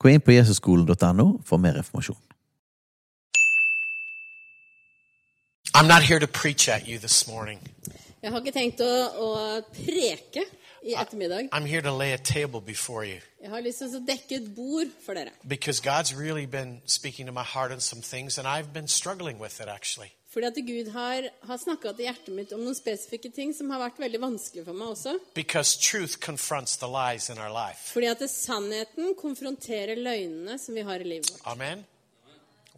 Gå inn på jesusskolen.no for mer informasjon. I'm not here to preach at you this morning. Jeg har ikke tenkt å, å preke i ettermiddag. I'm here to lay a table before you Jeg har lyst til å dekke et bord for dere. because God's really been speaking to my heart on some things, and I've been struggling with it actually. Fordi at Gud har, har snakka til hjertet mitt om noen spesifikke ting som har vært veldig vanskelig for meg også. Fordi at sannheten konfronterer løgnene som vi har i livet vårt. Amen?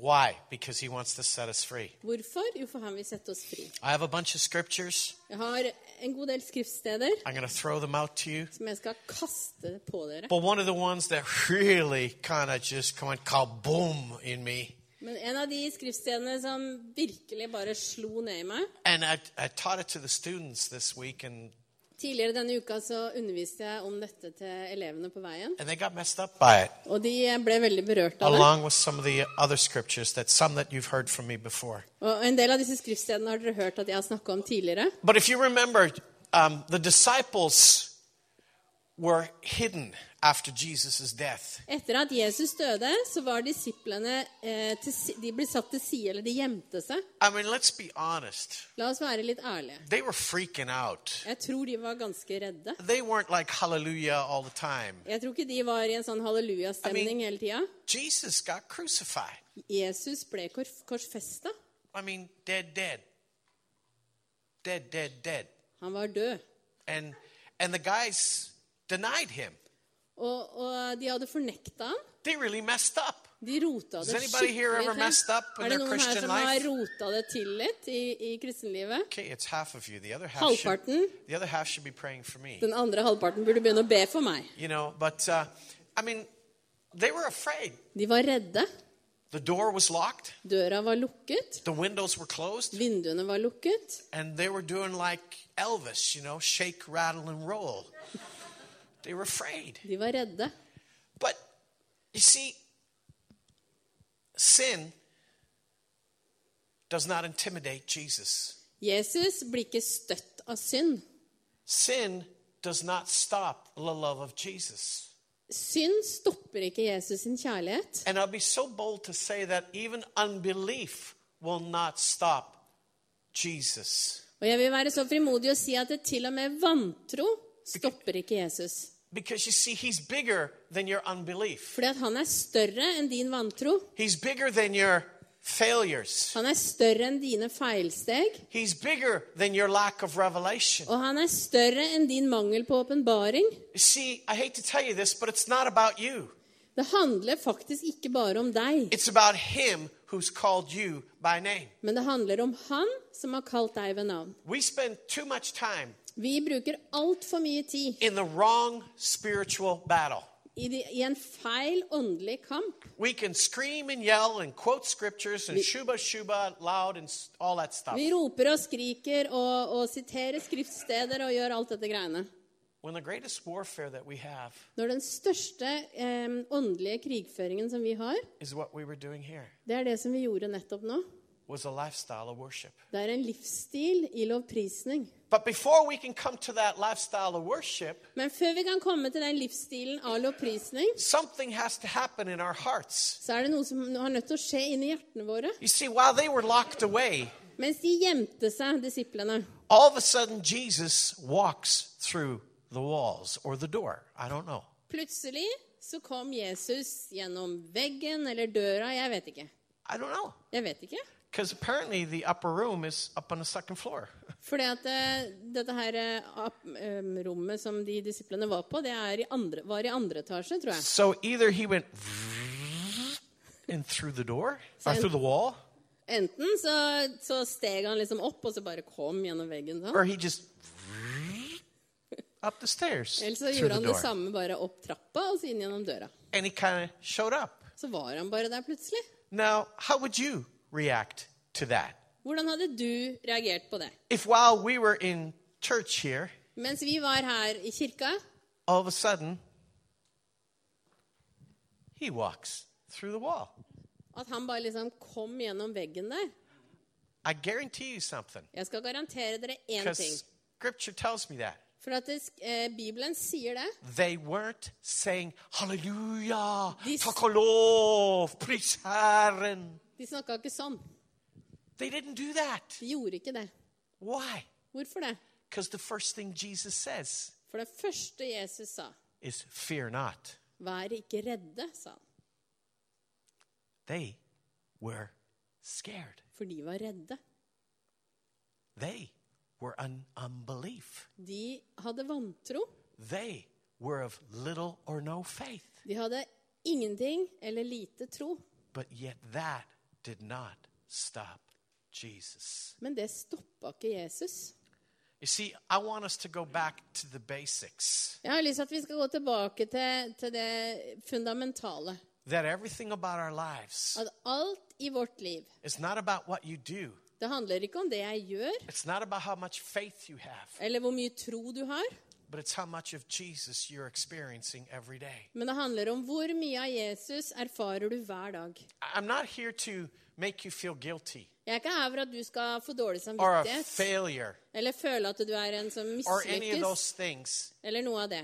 Why? Because He wants to set us free. Hvorfor? Jo, for han vil sette oss fri. I have a bunch of scriptures. Jeg har en god del skriftsteder I'm going to throw them out to you. som jeg skal kaste på dere. But one of the ones that really kind of just went kaboom in me, Men en av de skriftstedene som virkelig bare slo ned i meg and I, I taught it to the students this week, and, Tidligere denne uka så underviste jeg om dette til elevene på veien. and they got messed up by it. Og de ble veldig berørt av det. along with some of the other scriptures that some that you've heard from me before. Og en del av disse skriftstedene har dere hørt at jeg har snakka om tidligere. But if you remember, um, the disciples were hidden after Jesus' death. At Jesus døde, så var disiplene eh, til, de ble satt til side, eller de gjemte seg. I mean, let's be honest. La oss være litt ærlige. They were freaking out. Jeg tror de var ganske redde. They weren't like hallelujah all the time. Jeg tror ikke de var i en sånn hallelujastemning hele tida. Jesus got crucified. Jesus ble kor korsfesta. I mean, dead, dead. Dead, dead, dead. Han var død. And and the guys denied him. Og, og de hadde fornekta ham. They really messed up. De rota det anybody here ever skikkelig messed til. up in Er det their noen her Christian som har life? rota det til litt i, i kristenlivet? Okay, it's half of you. The other half should, Halvparten. the other half should be praying for me. Den andre halvparten burde begynne å be for meg. You know, but uh, I mean, they were afraid. De var redde. The door was locked, Døra var lukket. the windows were closed, Vinduene var lukket. and they were doing like Elvis, you know, shake, rattle, and roll. They were afraid. De var redde. But you see, sin does not intimidate Jesus. Jesus blir ikke støtt av synd. Sin does not stop the love of Jesus. Synd stopper ikke Jesus sin kjærlighet. And I'll be so bold to say that even unbelief will not stop Jesus. Og jeg vil være så frimodig å si at det til og med vantro stopper ikke Jesus. Because you see, he's bigger than your unbelief. Fordi at han er større enn din vantro. He's bigger than your failures. Han er større enn dine feilsteg. He's bigger than your lack of revelation. Og han er større enn din mangel på åpenbaring. See, I hate to tell you this, but it's not about you. Det handler faktisk ikke bare om deg, It's about him who's called you by name. men det handler om han som har kalt deg ved navn. We spend too much time Vi bruker altfor mye tid in the wrong spiritual battle. i, de, i en feil åndelig kamp. We can scream and yell and quote scriptures and shuba shuba loud and all that stuff. Vi roper og skriker og, og siterer skriftsteder og gjør alt dette greiene. When the greatest warfare that we have Når den største um, åndelige krigføringen som vi har, is what we were doing here, det er det som vi gjorde nettopp nå. Was a lifestyle of worship. Det er en livsstil i lovprisning. But before we can come to that lifestyle of worship, Men før vi kan komme til den livsstilen av lovprisning, something has to happen in our hearts. så er det noe som har nødt til å skje inni hjertene våre. You see, while they were locked away, Mens de gjemte seg, disiplene, all of a sudden Jesus walks through the walls or the door. I don't know. plutselig så kom Jesus gjennom veggen eller døra, jeg vet ikke. I don't know. Jeg vet ikke. Because apparently the upper room is up on the second floor. Fordi at eh, dette her eh, em, rommet som de disiplene var på, det i andre, var i andre etasje, tror jeg. So either he went in through the door or through the wall, Enten så, så steg han liksom opp, og så bare kom gjennom veggen sånn. or he just up the stairs Eller så gjorde han det samme bare opp trappa og så inn gjennom døra. And he kind of showed up. Så var han bare der plutselig. Now, how would you react to that? Hvordan hadde du reagert på det? If while we were in church here, Mens vi var her i kirka, all of a sudden, he walks through the wall. at han bare liksom kom gjennom veggen der. I guarantee you something. Jeg skal garantere dere én ting. Because scripture tells me that. For at det, eh, Bibelen sier det. They weren't saying, Halleluja, This- takk og lov, pris Herren. De snakka ikke sånn. They didn't do that. De gjorde ikke det. Why? Hvorfor det? Because the first thing Jesus says For det første Jesus sa, is, Fear not. vær ikke redde, sa han. They were scared. For de var redde. They were un- unbelief. De hadde vantro. They were of little or no faith. De hadde ingenting eller lite tro. But yet that did not stop Jesus. Men det stoppa ikke Jesus. You see, I want us to go back to the basics. Jeg har lyst til at vi skal gå tilbake til, til det fundamentale. That everything about our lives At alt i vårt liv is not about what you do. Det handler ikke om det jeg gjør, It's not about how much faith you have, eller hvor mye tro du har, but it's how much of Jesus you're experiencing every day. men det handler om hvor mye av Jesus erfarer du hver dag. I'm not here to make you feel guilty Jeg er ikke her for at du skal få dårlig samvittighet, eller føle at du er en som mislykkes, eller noe av det.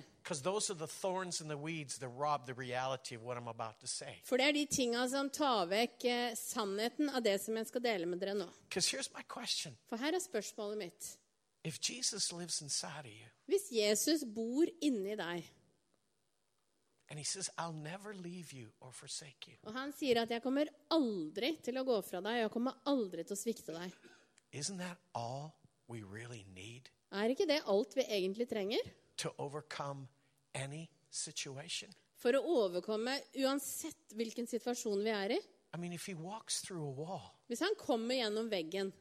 For det er de tinga som tar vekk eh, sannheten av det som jeg skal dele med dere nå. For her er spørsmålet mitt. If Jesus lives inside of you Hvis Jesus bor inni deg, and he says, I'll never leave you or forsake you, og han sier at 'jeg kommer aldri til å gå fra deg', 'jeg kommer aldri til å svikte deg', isn't that all we really need er ikke det alt vi egentlig trenger? to any? For å overkomme uansett hvilken situasjon vi er i. I mean, if he walks a wall, Hvis han kommer gjennom veggen,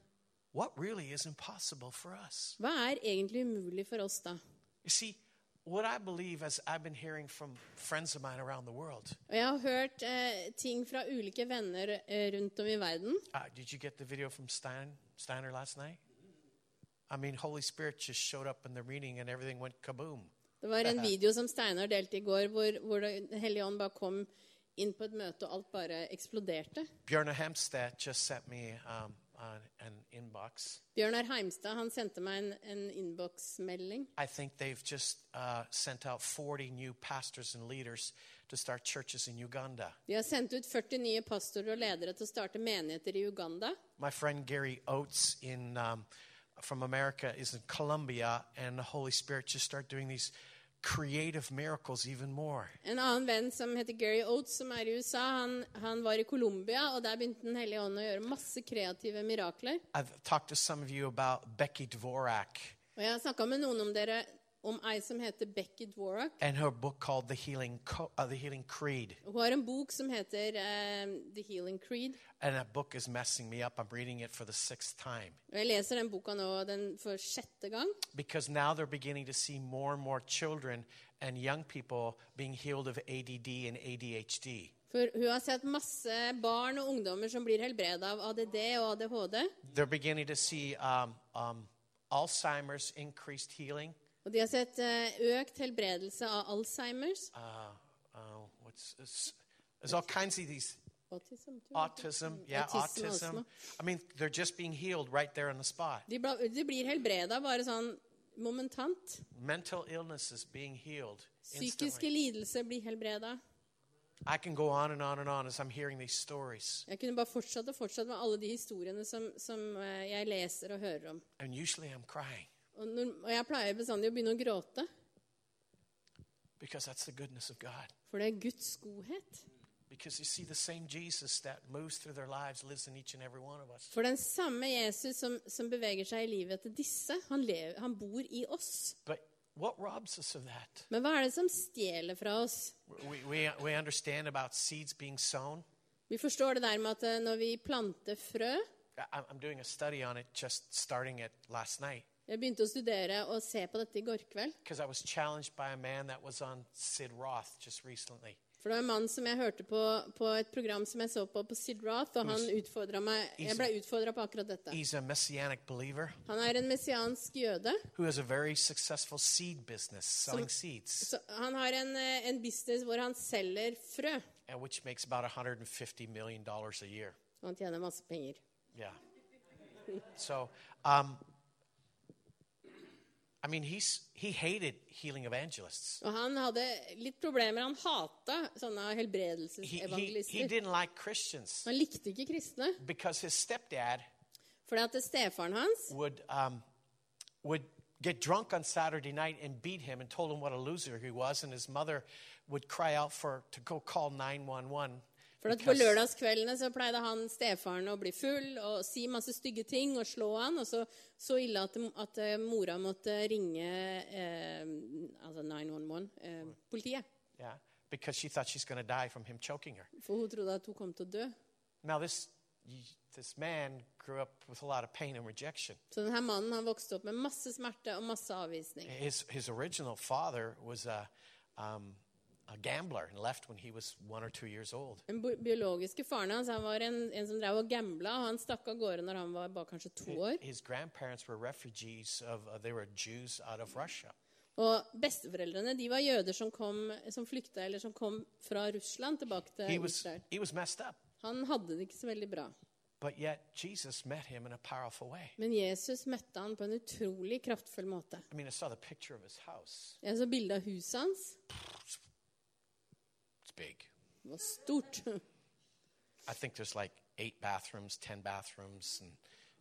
really is impossible for us? hva er egentlig umulig for oss da? You see, what I believe, as I've been hearing from friends of mine around the world, jeg har hørt eh, ting fra ulike venner eh, rundt om i verden. uh, did you get the video from Stein, Steiner last night? I mean, Holy Spirit just showed up in the reading, and everything went kaboom. Det var en video som Steinar delte i går, hvor, hvor hellige ånd bare kom inn på et møte, og alt bare eksploderte. Bjørne Hemstad just sent me um, an inbox. Bjørnar Heimstad han sendte meg en, en innboksmelding. I think they've just uh, sent out 40 new pastors and leaders to start churches in Uganda. De har sendt ut 40 nye pastorer og ledere til å starte menigheter i Uganda. My friend Gary Oates in, um, from America is in Colombia, and the Holy Spirit just started doing these creative miracles even more. En annen venn som heter Gary Oates, som er i USA, han, han var i Colombia, og der begynte Den hellige ånd å gjøre masse kreative mirakler. I've talked to some of you about Becky Dvorak Og jeg har snakka med noen dere om ei som heter Becky Dvorak. and her book called The Healing, Co- uh, the Healing Creed. Hun har en bok som heter eh, The Healing Creed. And that book is messing me up. I'm reading it for the sixth time. Og jeg leser den boka nå den for sjette gang. Because now they're beginning to see more and more children and young people being healed of ADD and ADHD. For hun har sett masse barn og ungdommer som blir helbreda av ADD og ADHD. They're beginning to see um, um, Alzheimer's increased healing. Og de har sett eh, økt helbredelse av Alzheimers. Uh, uh, what's? There's all kinds of these Autism, yeah, Autism, autism. I mean, they're just being healed right there on the spot. De, de blir helbreda bare sånn momentant. Mental illness is being healed Psykiske instantly. lidelser blir helbreda. I can go on and on and on as I'm hearing these stories. Jeg kunne bare fortsatt og fortsatt med alle de historiene som, som eh, jeg leser og hører om. And usually I'm crying Og, når, og jeg pleier bestandig å begynne å gråte, because that's the goodness of God. for det er Guds godhet. Because you see, the same Jesus that moves through their lives lives in each and every one of us. For den samme Jesus som, som beveger seg i livet til disse, han, lever, han bor i oss. But what robs us of that? Men hva er det som stjeler fra oss? We, we, we understand about seeds being sown. Vi forstår det der med at eh, når vi planter frø I'm doing a study on it just starting it last night. Jeg begynte å studere og se på dette i går kveld. For det var en mann som jeg hørte på på et program som jeg så på på Sid Roth, og han utfordra meg Jeg ble utfordra på akkurat dette. Han er en messiansk jøde. who has a very successful seed business, som, han har en, eh, en business hvor han selger frø. and which makes about 150 million dollars a year. Og han tjener masse penger. Yeah. So, um, I mean, he's he hated healing evangelists. Og han hadde litt problemer. Han hata sånne He, he, he didn't like Christians Han likte ikke kristne. because his stepdad Fordi at stefaren hans would um, would get drunk on Saturday night and beat him and told him what a loser he was, and his mother would cry out for to go call 911. For at På lørdagskveldene så pleide han stefaren å bli full og si masse stygge ting og slå han. Og så, så ille at, at eh, mora måtte ringe eh, altså 911, eh, politiet. Yeah, because she thought she's going to die from him choking her. For hun trodde at hun kom til å dø. Now this this man grew up with a lot of pain and rejection. Så denne mannen han vokste opp med masse smerte og masse avvisning. His his original father was a um, a gambler and left when he was one or two years old. Den biologiske faren hans han var en, en som drev og gambla, han stakk av gårde når han var bare kanskje to år. His grandparents were refugees of uh, they were Jews out of Russia. Og besteforeldrene de var jøder som, kom, som flykta eller som kom fra Russland tilbake He til was Israel. he was messed up, Han hadde det ikke så veldig bra. but yet Jesus met him in a powerful way. Men Jesus møtte han på en utrolig kraftfull måte. I mean, I saw the picture of his house. Jeg så bildet av huset hans. Big. Det var stort. I think there's like eight bathrooms, ten bathrooms, and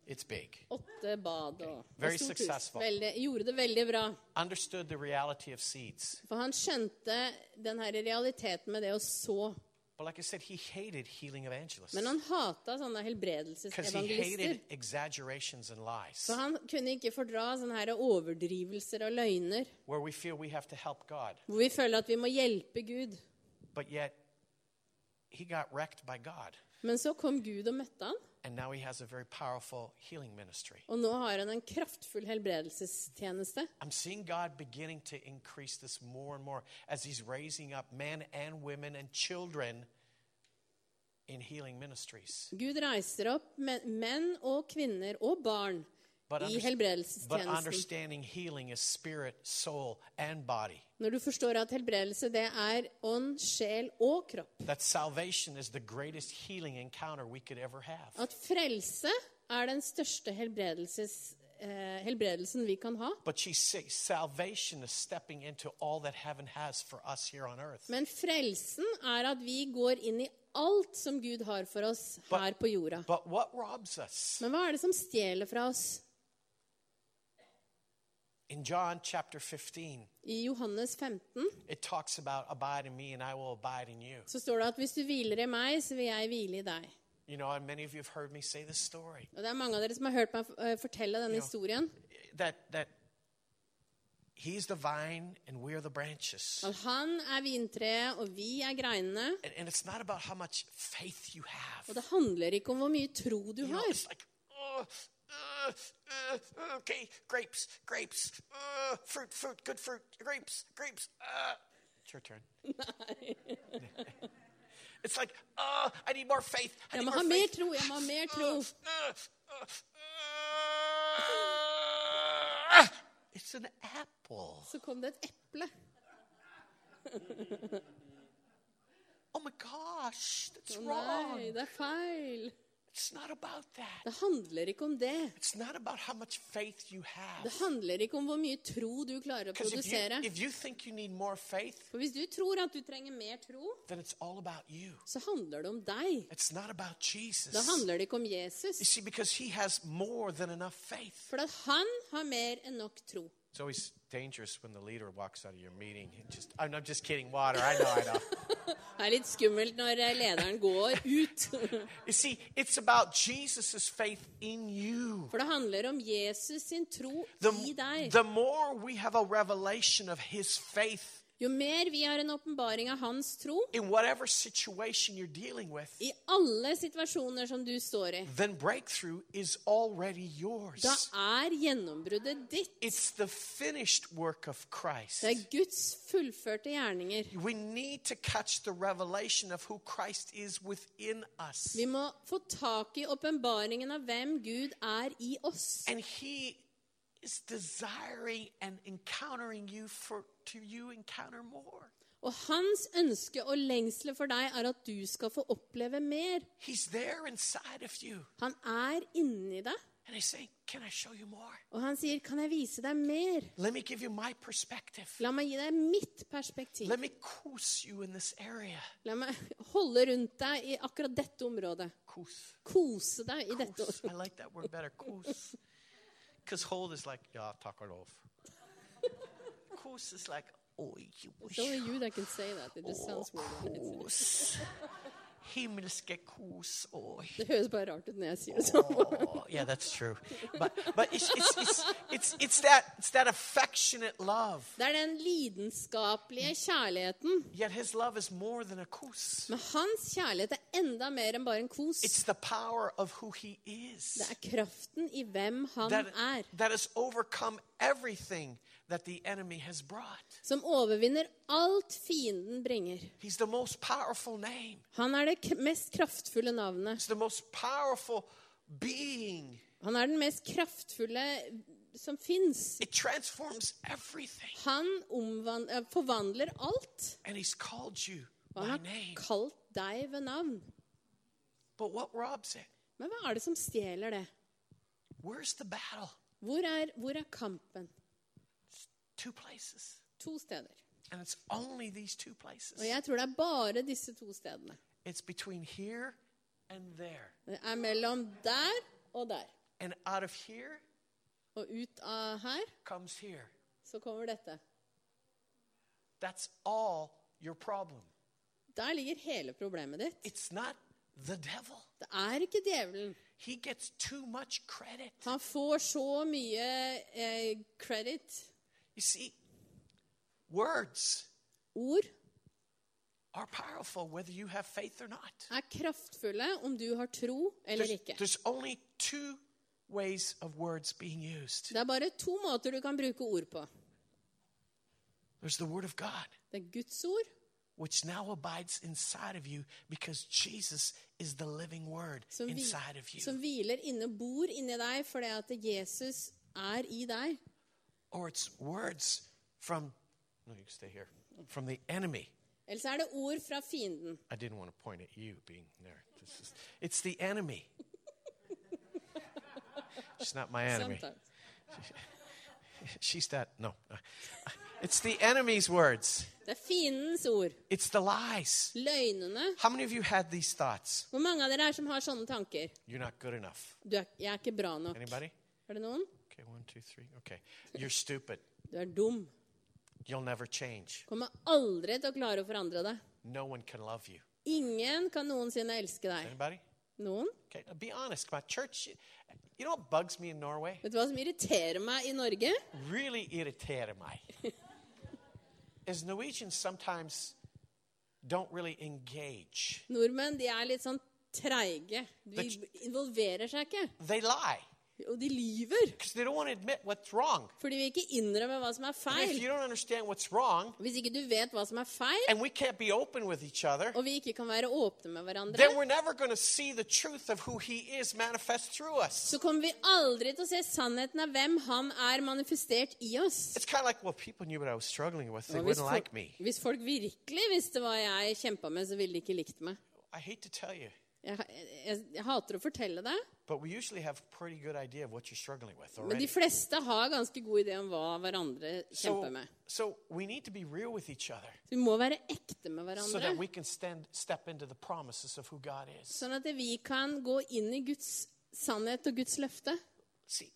it's big. Åtte bad og Very successful. Veldig, gjorde det veldig bra. Understood the reality of seeds. For han skjønte den her realiteten med det å så. But like I said, he hated healing evangelists Men han hatet sånne helbredelsesevangelister. hated exaggerations and lies, For han kunne ikke fordra sånne her overdrivelser og løgner. where we feel we have to help God, Hvor vi føler at vi må hjelpe Gud. But yet he got wrecked by God. Men så kom Gud og møtte han, And now he has a very powerful healing ministry. og nå har han en kraftfull helbredelsestjeneste. I'm seeing God beginning to increase this more and more as he's raising up men and women and children in healing ministries. Gud reiser opp men- menn og kvinner og barn i helbredelsestjenesten. understanding healing is spirit, soul, and body. Når du forstår at helbredelse det er ånd, sjel og kropp. At frelse er den største eh, helbredelsen vi kan ha. But she says salvation is stepping into all that heaven has for us here on earth. Men frelsen er at vi går inn i alt som Gud har for oss her på jorda. Men hva er det som stjeler fra oss? In John chapter 15, I Johannes 15 it talks about abide in me and I will abide in you. så står det at hvis du hviler i meg, så vil jeg hvile i deg. You know, and many of you have heard me say this story Og det er mange av dere som har hørt meg eh, fortelle denne historien. that that he's the vine and we're the branches. At han er vintreet, og vi er greinene. And, and it's not about how much faith you have. Og det handler ikke om hvor mye tro du You know, har. it's like, uh, uh, uh, okay, grapes, grapes, uh, fruit, fruit, good fruit, grapes, grapes. Uh. It's your turn. it's like, uh, I need more faith. I need more mer faith. tro, jeg må ha mer tro. Uh, uh, uh, it's an apple. Så kom det et eple. Oh my gosh, that's Å wrong. det er feil. It's not about that. Det handler ikke om det. It's not about how much faith you have. Det handler ikke om hvor mye tro du klarer å Because if you, produsere. if you you faith, For hvis du tror at du trenger mer tro, then it's all about you. så handler det om deg. It's not about Jesus. Da handler det ikke om Jesus. For han har mer enn nok tro. It's always dangerous when the leader walks out of your meeting just, I'm, I'm just kidding, water, I know, I know. Det er litt skummelt når eh, lederen går ut. you see, it's about Jesus' faith in you. For det handler om Jesus sin tro The, i deg. the more we have a revelation of his faith Jo mer vi har en åpenbaring av hans tro with, i alle situasjoner som du står i, da er gjennombruddet ditt. It's the finished work of Christ. Det er Guds fullførte gjerninger. Vi må få tak i åpenbaringen av hvem Gud er i oss. And He is desiring and encountering you for to you encounter more. Og hans ønske og lengsel for deg er at du skal få oppleve mer. He's there inside of you. Han er inni deg, And He's saying, Can I show you more? og han sier, 'Kan jeg vise deg mer?' Let me give you my perspective. La meg gi deg mitt perspektiv. Let me coos you in this area. La meg holde rundt deg i akkurat dette området. Kose deg i dette Coos. I området. like that word better. Because hold is like, ja, tackar lov. Coos is like, oh, oj, It's only you that can say that. It just sounds weird. Himmelske kos. Oj. Det høres bare rart ut når jeg sier det sånn. Yeah, that's true. But but it's it's it's it's, it's that it's that affectionate love. Det er den lidenskapelige kjærligheten. Yet his love is more than a kos. Men hans kjærlighet er enda mer enn bare en kos. It's the power of who he is. Det er kraften i hvem han That, er, that has overcome everything that the enemy has brought. som overvinner alt fienden bringer. He's the most powerful name. Han er det mest kraftfulle navnet. He's the most powerful being. Han er den mest kraftfulle som finns. It transforms everything. Han eh, forvandler alt. And he's called you by name. han har kalt deg ved navn. But what robs it? Men hva er det som stjeler det? Where's the battle? Hvor er, hvor er kampen? Two places. To steder. And it's only these two places. Og jeg tror det er bare disse to stedene. It's between here and there. Det er mellom der og der. And out of here Og ut av her comes here. så kommer dette. That's all your problem. Der ligger hele problemet ditt. It's not the devil. Det er ikke djevelen. He gets too much credit. Han får så mye eh, credit. You see, words Ord are powerful whether you have faith or not. er kraftfulle om du har tro eller There's, ikke. there's only two ways of words being used Det er bare to måter du kan bruke ord på. there's the word of God, Det er Guds ord, which now abides inside of you because Jesus is the living word som, vi, inside of you. som hviler inne bor inni deg fordi at Jesus er i deg. Or it's words from, no, you can stay here, from the enemy. Eller så er det ord fra fienden. I didn't want to point at you being there. Is, it's the enemy. She's not my enemy. Sometimes. She's that. No. It's the enemy's words. Det er fiendens ord. It's the lies. Løgnene. How many of you had these thoughts? Hvor mange av dere er som har sånne tanker? You're not good enough. Du er, jeg er ikke bra nok. Anybody? Er det noen? Okay, one, two, three. Okay. You're stupid. Du er dum. You'll never change. Kommer aldri til å klare å forandre deg. No one can love you. Ingen kan noensinne elske deg. Anybody? Noen? Okay, be honest. My church, you know what bugs me in Norway? Vet du hva som irriterer meg i Norge? Really irriterer meg. Is Norwegians sometimes don't really engage. Nordmenn de er litt sånn treige. De involverer seg ikke. They lie Og de lyver. because they don't want to admit what's wrong. For de vil ikke innrømme hva som er feil. wrong, Hvis ikke du vet hva som er feil, other, og vi ikke kan være åpne med hverandre, så kommer vi aldri til å se sannheten av hvem han er manifestert i oss. It's kind of like, well, with. Hvis, folk, like hvis folk virkelig visste hva jeg kjempa med, så ville de ikke likt meg. I hate to tell you, Jeg, jeg, jeg hater å fortelle det, men de fleste har ganske god idé om hva hverandre kjemper med. Så vi må være ekte med hverandre, sånn at vi kan gå inn i Guds sannhet og Guds løfte. See.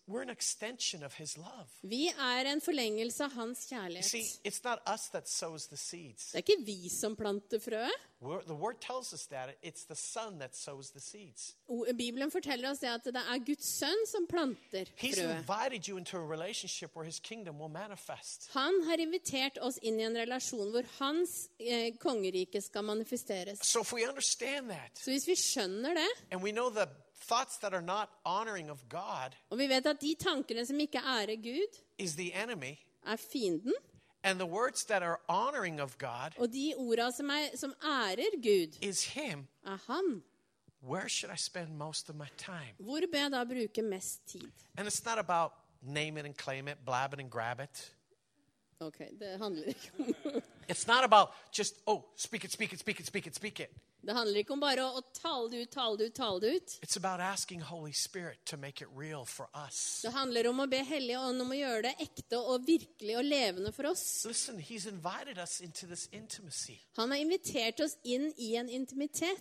Vi er en forlengelse av hans kjærlighet. see. Det er ikke vi som planter frøet. Bibelen forteller oss at det er Guds sønn som planter frøet. Han har invitert oss inn i en relasjon hvor hans eh, kongerike skal manifesteres. So that, Så hvis vi skjønner det, og vi vet thoughts that are not honoring of God og vi vet at de tankene som ikke ærer Gud, is the enemy, er fienden, and the words that are honoring of God og de orda som, er, som ærer Gud, is Him, er han, where should I spend most of my time? hvor bør jeg da bruke mest tid? And it's not about name it and claim it, blab it and grab it. Ok, det handler ikke om It's not about just, oh, speak it, speak it, speak it, speak it, speak it. Det handler ikke om bare å, tale det ut, tale det ut, tale det ut. It's about asking Holy Spirit to make it real for us. Det handler om å be Hellige Ånd om å gjøre det ekte og virkelig og levende for oss. Listen. Han har invitert oss inn i en intimitet.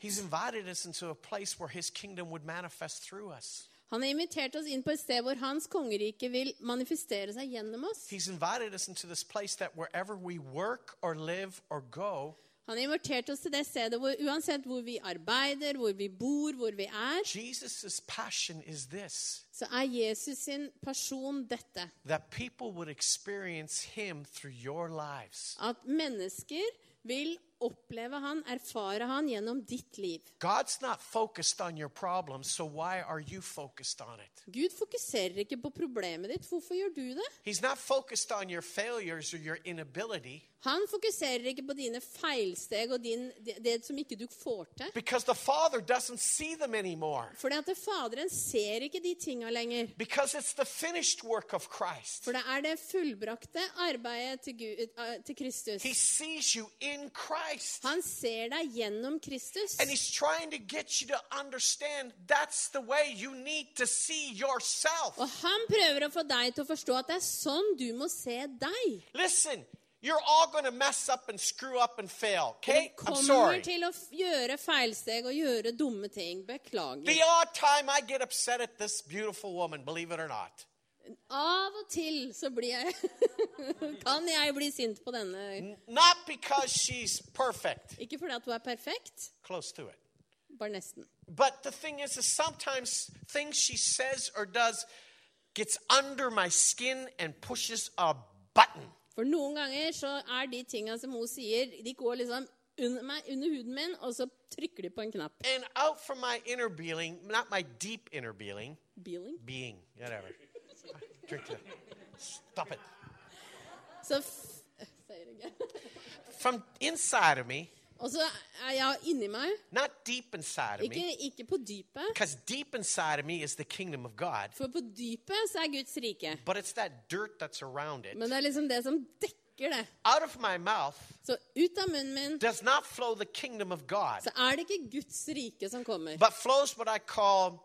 Han har invitert oss inn på et sted hvor hans kongerike vil manifestere seg gjennom oss. He's invited us into this place that wherever we work or live or go, Han har invitert oss til det stedet hvor uansett hvor vi arbeider, hvor vi bor, hvor vi er, this så er Jesus sin pasjon dette. At mennesker vil oppleve han, erfare han gjennom ditt liv. Problems, so? Gud fokuserer ikke på problemet ditt. Hvorfor gjør du det? Han fokuserer ikke på dine feilsteg og din, det, det som ikke du får til. Fordi. For Faderen ser ikke de tinga lenger. For det er det fullbrakte arbeidet til, Gud, eh, til Kristus. He sees you in Christ. Han ser deg gjennom Kristus. And He's trying to get you to understand that's the way you need to see yourself. Og han prøver å få deg til å forstå at det er sånn du må se deg. Listen, you're all going to mess up and screw up and fail, okay? I'm sorry. til å gjøre feilsteg og gjøre dumme ting. Beklager. The odd time I get upset at this beautiful woman, believe it or not. Av og til så blir jeg Kan jeg bli sint på denne. Not because she's perfect, Ikke fordi at hun er perfekt, close to it. bare nesten. But the thing is, is sometimes things she says or does gets under my skin and pushes a button. For noen ganger så er de tinga som hun sier, de går liksom under meg, under huden min, og så trykker de på en knapp. And out from my inner being, not my deep inner being, Being? being, whatever. Drink. Stop it. Sier det. From inside of me, Og så er jeg inni meg, not deep inside of ikke, me, ikke på dypet. because deep inside of me is the kingdom of God, For på dypet så er Guds rike. but it's that dirt that's around it. Men det er liksom det som dekker det. Out of my mouth Så ut av munnen min does not flow the kingdom of God, så er det ikke Guds rike som kommer. but flows what I call.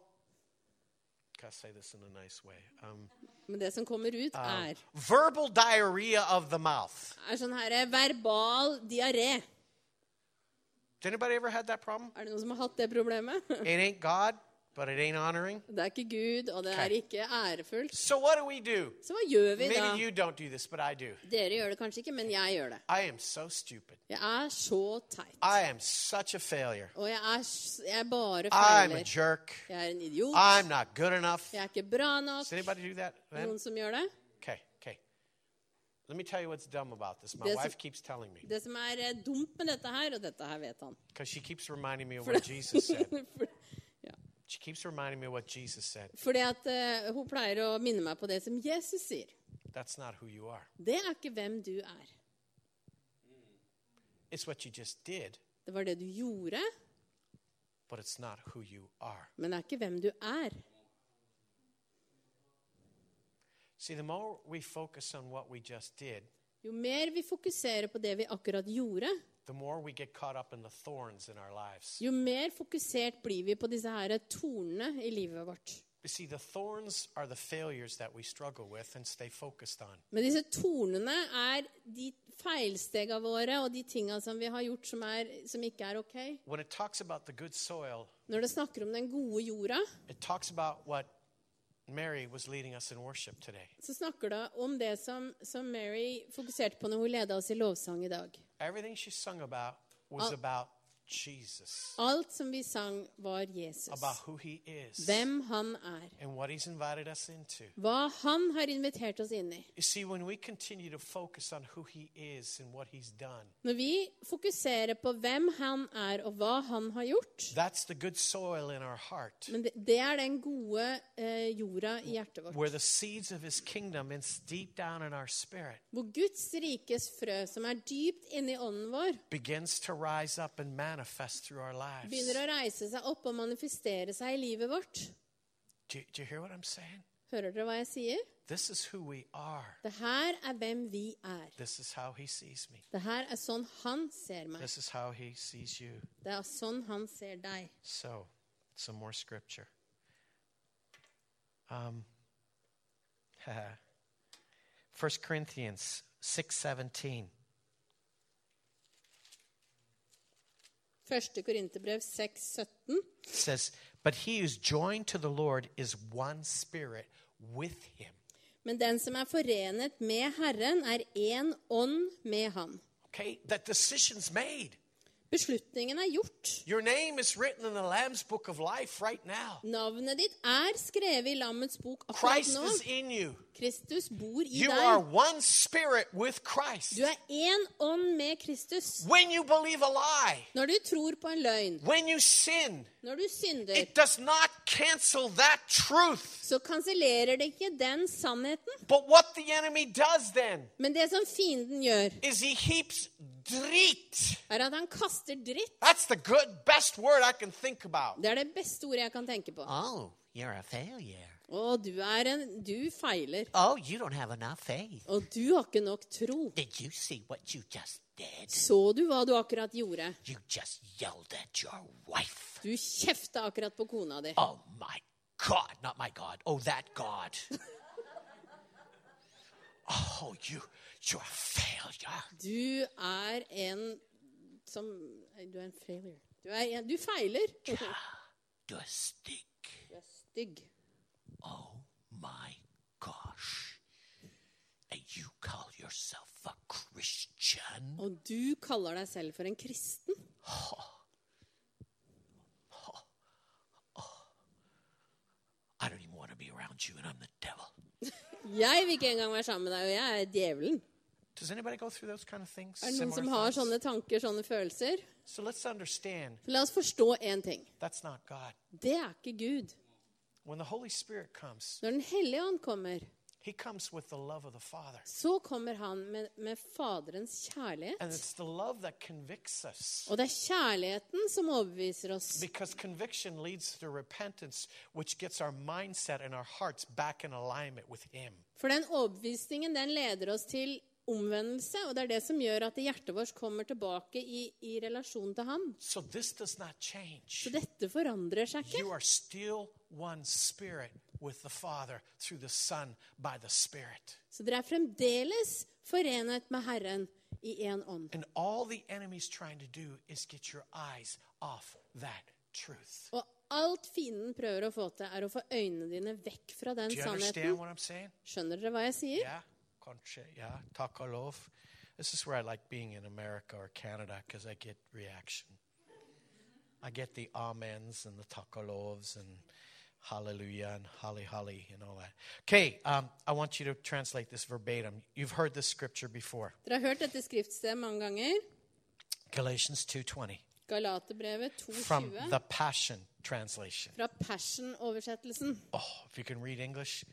Can I say this in a nice way? Um, Men det som kommer ut, er, verbal diarrhea of the mouth. er sånn her verbal diaré. Has anybody ever had that problem? Er det noen som har hatt det problemet? It ain't God, but it ain't honoring. Det er ikke Gud, og det er ikke ærefullt. So what do we do? Så hva gjør vi da? Maybe you don't do this, but I do. Dere gjør det kanskje ikke, men jeg gjør det. I am so stupid. Jeg er så teit. I am such a failure. Og jeg er, jeg er bare I'm a feiler. jerk. Jeg er en idiot. I'm not good enough. Jeg er ikke bra nok. Does anybody do that? then? Noen som gjør det? Okay, okay. Let me tell you what's dumb about this. My som, wife keeps telling me Det som er eh, dumt med dette her, og dette her vet han because she keeps reminding me of what Jesus said. For- ja. She keeps reminding me of what Jesus said. Fordi at uh, hun pleier å minne meg på det som Jesus sier. That's not who you are. Det er ikke hvem du er. It's what you just did, Det var det du gjorde, but it's not who you are. men det er ikke hvem du er. See, the more we focus on what we just did, Jo mer vi fokuserer på det vi akkurat gjorde, the more we get caught up in the thorns in our lives. jo mer fokusert blir vi på disse her tornene i livet vårt. You see, the thorns are the failures that we struggle with and stay focused on. Men disse tornene er de feilstegene våre og de tingene som vi har gjort som, er, som ikke er ok. When it talks about the good soil, Når det snakker om den gode jorda, it talks about what Mary was leading us in worship today. så snakker det om det som, som Mary fokuserte på når hun ledet oss i lovsang i dag. Everything she sung about was about Jesus, Alt som vi sang, var Jesus. about who he is, Hvem han er. and what he's invited us into. Hva han har invitert oss inn i. You see, when we continue to focus on who he is and what he's done, Når vi fokuserer på hvem han er, og hva han har gjort that's the good soil in our heart, Men det, det er den gode eh, jorda i hjertet vårt. where the seeds of his kingdom is deep down in our spirit Hvor Guds rikes frø, som er dypt inni ånden vår, begins to rise up and manifest through our lives. begynner å reise seg opp og manifestere seg i livet vårt. Do, do you hear what I'm saying? Hører dere hva jeg sier? This is who we are. Det her er hvem vi er. This is how he sees me. Det her er sånn han ser meg. This is how he sees you. Det er sånn han ser deg. So, some more scripture. Um, 1 Corinthians 6:17. 1. Korinterbrev 6, 17. says, But he who's joined to the Lord is one spirit with him. Men den som er forenet med Herren, er én ånd med Han. Okay? That decision's made. Beslutningen er gjort. Your name is written in the Lamb's book of life right now. Navnet ditt er skrevet i Lammets bok akkurat Christ nå. is in you. Kristus bor i You are one spirit with Christ. Du er én ånd med Kristus. When you believe a lie, Når du tror på en løgn, when you sin, når du synder, it does not cancel that truth. så kansellerer det ikke den sannheten. But what the enemy does then Men det som fienden gjør, is he heaps drit. er at han kaster dritt. That's the good, best word I can think about. Det er det beste ordet jeg kan tenke på. Oh, you're a failure. Å, du er en Du feiler. Oh, you don't have enough faith. Og du har ikke nok tro. Did you see what you just did? Så du hva du akkurat gjorde? You just yelled at your wife. Du kjefta akkurat på kona di. Oh my God, not my God. Oh, that God. oh, you, you're a failure. Du er en som Du er en failure. Du, er en, du feiler. du er stygg. Du er stygg. Oh my gosh. And you call yourself a Christian? Og du kaller deg selv for en kristen. I don't even want to be around you, and I'm the devil. Jeg vil ikke engang være sammen med deg, og jeg er djevelen. Does anybody go through those kind of things? Er det noen som har things? sånne tanker, sånne følelser? So let's understand La oss forstå én ting. that's not God. Det er ikke Gud. When the Holy Spirit comes, Når Den hellige ånd kommer, He comes with the love of the Father. så kommer han med, med Faderens And kjærlighet. it's the love that convicts us. Og det er kjærligheten som overbeviser oss. Because conviction leads to repentance, which gets our mindset and our hearts back in alignment with Him. For den overbevisningen den leder oss til omvendelse, og det er det som gjør at hjertet vårt kommer tilbake i, i relasjon til Han. So Så dette forandrer seg You ikke. are still one spirit with the Father through the Son by the Spirit. Så dere er fremdeles forenet med Herren i én ånd. And all the enemy's trying to do is get your eyes off that truth. Og alt fienden prøver å få til, er å få øynene dine vekk fra den you sannheten. Skjønner dere hva jeg sier? Yeah, yeah, takk. This is where I like being in America or Canada because I get reaction. I get the amens and the takk og lovs and hallelujah and holly holly and all that. Okay, um, I want you to translate this verbatim. You've heard this scripture before. Dere har hørt dette skriftstedet mange ganger. Galatians 2.20 Galaterbrevet from 2,20 the Passion Translation. fra Passion-oversettelsen. Oh, if you can read English,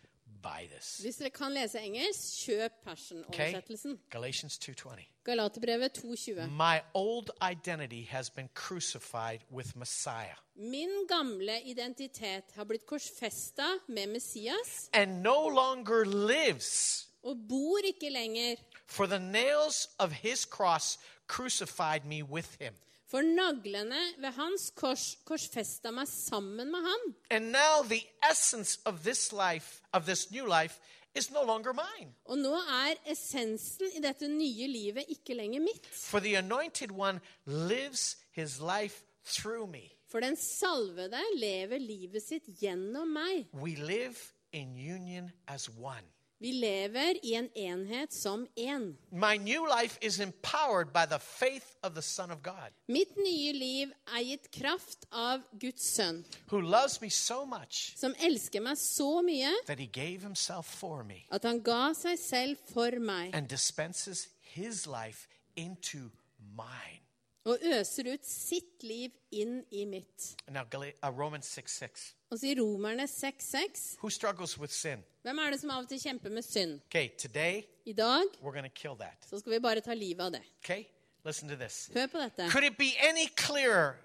buy this. Hvis dere kan lese engelsk, kjøp Passion-oversettelsen. Galatians 2.20. Galaterbrevet 2,20. My old identity has been crucified with Messiah. Min gamle identitet har blitt korsfesta med Messias and no longer lives. og bor ikke lenger. For the nails of his cross crucified me with him. For naglene ved hans kors korsfesta meg sammen med han. And now the essence of this life, of this new life, is no longer mine. Og nå er essensen i dette nye livet ikke lenger mitt. For the anointed one lives his life through me. For den salvede lever livet sitt gjennom meg. We live in union as one. Vi lever i en enhet som én. My new life is empowered by the faith of the Son of God, Mitt nye liv er gitt kraft av Guds sønn, who loves me so much som elsker meg så mye that he gave himself for me at han ga seg selv for meg and dispenses his life into mine. Og øser ut sitt liv inn i mitt. Now, uh, Romans 6 6. Og så i Romerne 6,6 Who struggles with sin? Hvem er det som av og til kjemper med synd? Okay, today I dag we're going to kill that. så skal vi bare ta livet av det. Okay? Hør på dette. Could it be any clearer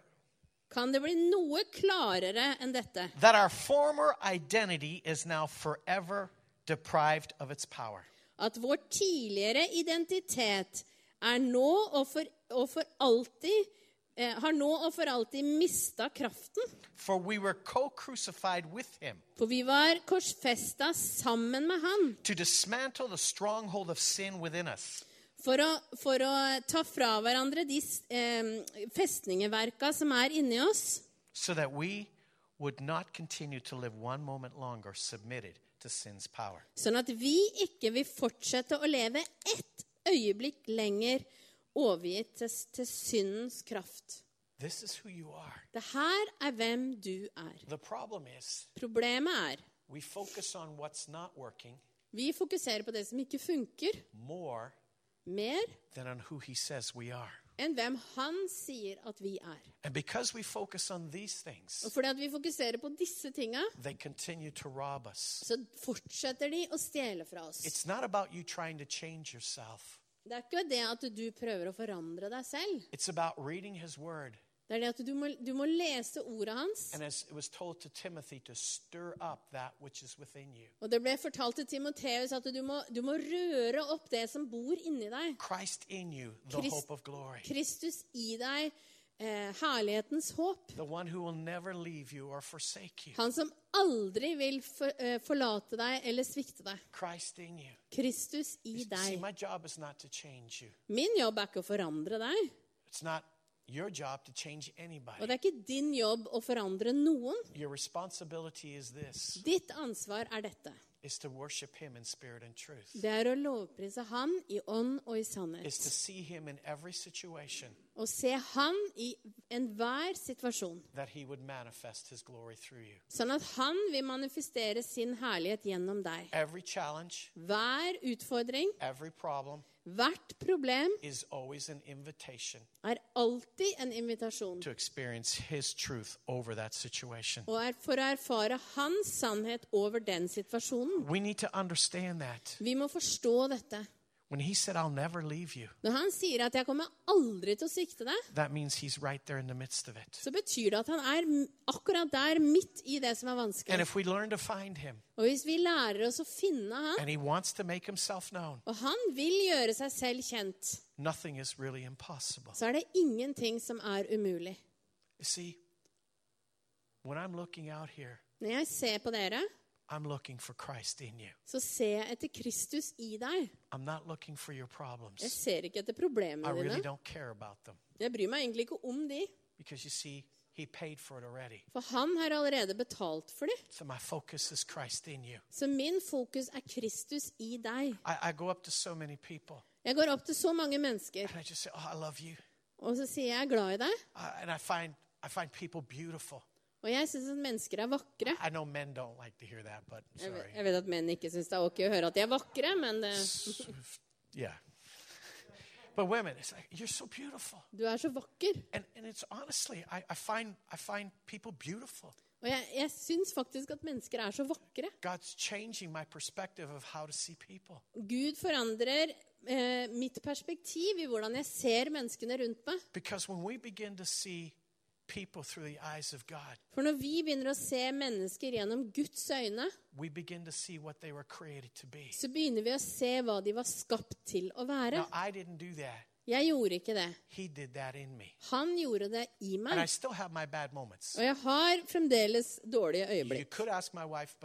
Kan det bli noe klarere enn dette? that our former identity is now forever deprived of its power? At vår tidligere identitet er nå og for, og for alltid eh, har nå og for alltid mista kraften. For we were with him For vi var korsfesta sammen med han for å, for å ta fra hverandre de eh, festningeverka som er inni oss, so that we would not continue to live one moment longer submitted to sin's power. sånn at vi ikke vil fortsette å leve ett øyeblikk lenger overgitt til, til syndens kraft. This is who you are. Det her er hvem du er. The problem is Problemet er we focus on what's not working vi fokuserer på det som ikke funker, more mer than on who he says we are. enn hvem han sier at vi er. And because we focus on these Og fordi at vi fokuserer på disse tinga, they continue to rob us. så fortsetter de å stjele fra oss. It's not about you trying to change yourself. Det er ikke det at du prøver å forandre deg selv. It's about reading his word. Det er det at du må, du må lese ordet hans. And as it was told to to stir up that which is within you. Og det ble fortalt til Timoteus at du må, du må røre opp det som bor inni deg. Christ in you, the Christ- hope of glory. Kristus i deg, herlighetens håp. Han som aldri vil for, eh, forlate deg eller svikte deg. Kristus i deg. Min jobb er ikke å forandre deg. Og det er ikke din jobb å forandre noen. Ditt ansvar er dette. Is to worship him in spirit and truth. Det er å lovprise Han i ånd og i sannhet. Å se Han i enhver situasjon. Sånn at Han vil manifestere sin herlighet gjennom deg. Hver utfordring, every problem hvert problem is always an invitation er alltid en invitasjon. to experience his truth over that situation. Og er for å erfare Hans sannhet over den situasjonen. We need to understand that. Vi må forstå dette. When he said, I'll never leave you, Når han sier at 'jeg kommer aldri til å svikte deg', that means he's right there in the midst of it. så betyr det at han er akkurat der, midt i det som er And vanskelig. if we learn to find him, Og hvis vi lærer oss å finne han, and he wants to make himself known, og han vil gjøre seg selv kjent, nothing is really impossible. så er det ingenting som er umulig. You see, when I'm looking out here, Når jeg ser på dere, I'm looking for Christ in you. så jeg etter Kristus i deg. I'm not looking for your Jeg problems. ser ikke etter I problemene really dine. don't care about them Jeg bryr meg egentlig ikke om de, because you see, he paid for it already. for han har allerede betalt for det. So my focus is Christ in you. Så min fokus er Kristus i deg. I, I go up to so many people Jeg går opp til så mange mennesker, and I just say, Oh, I love you. og så sier jeg 'jeg er glad i deg'. Uh, and I find, I find people beautiful. Og jeg syns at mennesker er vakre. I know men don't like to hear that, but Jeg vet, jeg vet at menn ikke syns det er ok å høre at de er vakre, men det, Yeah. But women, it's like, you're so beautiful. du er så vakker. And, and it's honestly, I, I, find, I find people beautiful. Og jeg, jeg syns faktisk at mennesker er så vakre. God's changing my perspective of how to see people. Gud forandrer eh, mitt perspektiv i hvordan jeg ser menneskene rundt meg. Because when we begin to see For når vi begynner å se mennesker gjennom Guds øyne, we begin to see what they were created to be. så begynner vi å se hva de var skapt til å være. Now, I didn't do that. Jeg gjorde ikke det. Han gjorde det i meg. Og jeg har fremdeles dårlige øyeblikk. wife.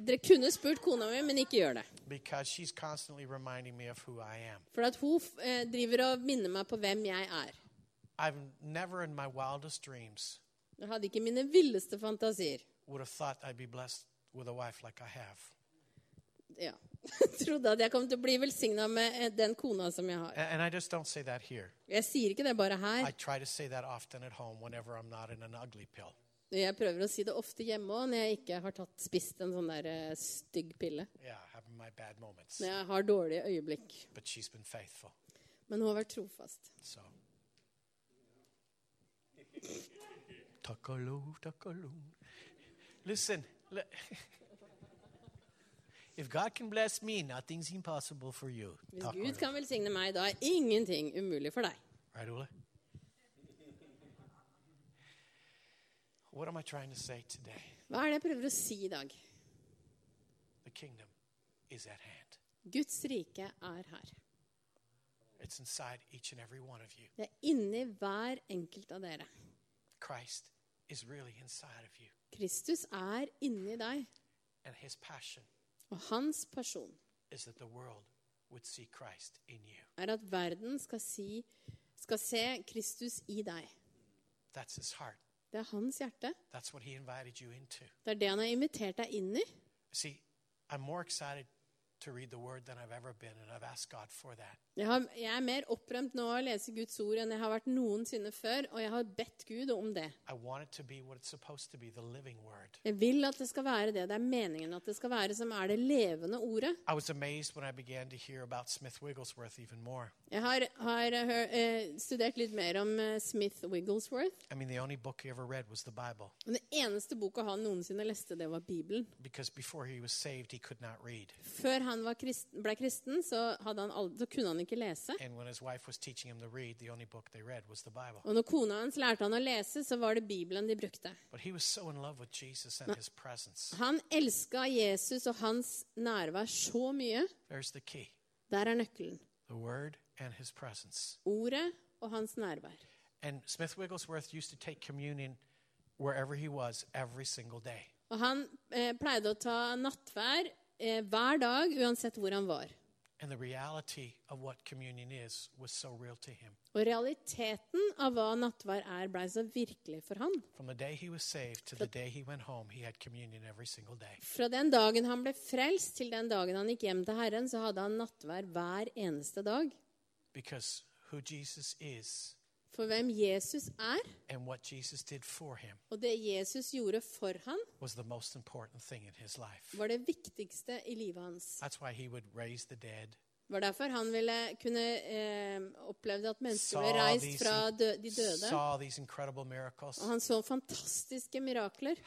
Dere kunne spurt kona mi, men ikke gjør det. For at hun eh, driver og minner meg på hvem jeg er. I've never in my wildest dreams Jeg hadde ikke mine villeste fantasier. would have thought I'd be blessed with a wife like I have. Ja. Trodde at jeg kom til å bli velsigna med eh, den kona som jeg har. A- And I just don't say that here. Jeg sier ikke det bare I her. try to say that often at home whenever I'm not in an ugly pill. Jeg prøver å si det ofte hjemme òg, når jeg ikke har tatt, spist en sånn der eh, stygg pille. Yeah, having my bad moments. Når jeg har dårlige øyeblikk. But she's been faithful. Men hun har vært trofast. So. Takalo, takalo. Listen, if God can bless me, nothing's impossible for you. Hvis. Gud kan velsigne meg, da er ingenting umulig for deg. Right, Ole? What am I trying to say today? Hva er det jeg prøver å si i dag? The kingdom is at hand. Guds rike er her. It's inside each and every one of you. Det er inni hver enkelt av dere. Christ is really inside of you. Kristus er inni deg, And his passion og hans pasjon is that the world would see Christ in you. er at verden skal, si, skal se Kristus i deg. That's his heart. Det er hans hjerte. That's what he invited you into. Det er det han har invitert deg inn i. See, I'm more excited to read the word than I've ever been, and I've asked God for that. Jeg, har, jeg er mer opprømt nå å lese Guds ord enn jeg har vært noensinne før, og jeg har bedt Gud om det. I want it to be what it's supposed to be the living word. Jeg vil at det skal være det. Det er meningen at det skal være som er det levende ordet. I was amazed when I began to hear about Smith Wigglesworth even more. Jeg har, har eh, hør, eh, studert litt mer om eh, Smith Wigglesworth. I mean, the only book he ever read was the Bible Og den eneste boka han noensinne leste, det var Bibelen. because before he was saved, he could not read. Før han var kristen, ble kristen, så, hadde han aldri, så kunne han ikke lese. And when his wife was teaching him to read, the only book they read was the Bible. Og når kona hans lærte han å lese, så var det Bibelen de brukte. But he was so in love with Jesus and his presence. Han elska Jesus og hans nærvær så mye. There's the key Der er nøkkelen. the word and his presence. Ordet og hans nærvær. And Smith Wigglesworth used to take communion wherever he was every single day. Og han eh, pleide å ta nattvær eh, hver dag, uansett hvor han var. And the reality of what communion is was so real to him. Og realiteten av hva nattvær er, blei så virkelig for han. From the day he was saved to the day he went home, he had communion every single day. Fra den dagen han ble frelst, til den dagen han gikk hjem til Herren, så hadde han nattvær hver eneste dag. Because who Jesus is For hvem Jesus er, and what Jesus did for him og det Jesus gjorde for han, was the most important thing in his life. var det viktigste i livet hans. That's why he would raise the dead, Det var derfor han ville kunne eh, opplevd at mennesker ble reist fra dø de døde. Og han så fantastiske mirakler.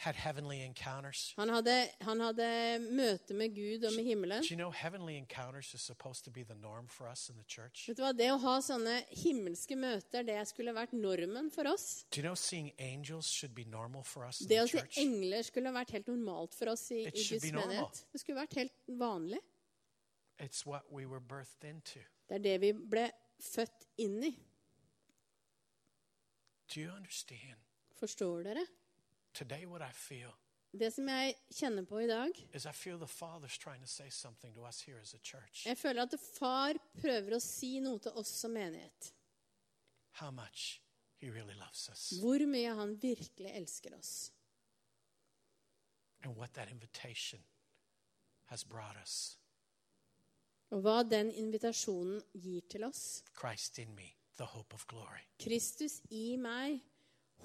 Han hadde, han hadde møte med Gud og med himmelen. You know? Vet du hva, Det å ha sånne himmelske møter, det skulle vært normen for oss. You know for us Det å se engler skulle vært helt normalt for oss i, i Guds menighet. Det skulle vært helt vanlig. It's what we were birthed into. Det er det vi ble født inn i. Do you understand? Forstår dere? Today, what I feel Det som jeg kjenner på i dag er I feel the Father's trying to say something to us here as a church. Jeg føler at far prøver å si noe til oss som menighet. How much He really loves us. Hvor mye han virkelig elsker oss. And what that invitation has brought us. Og hva den invitasjonen gir til oss. Christ in me, the hope of glory. Kristus i meg,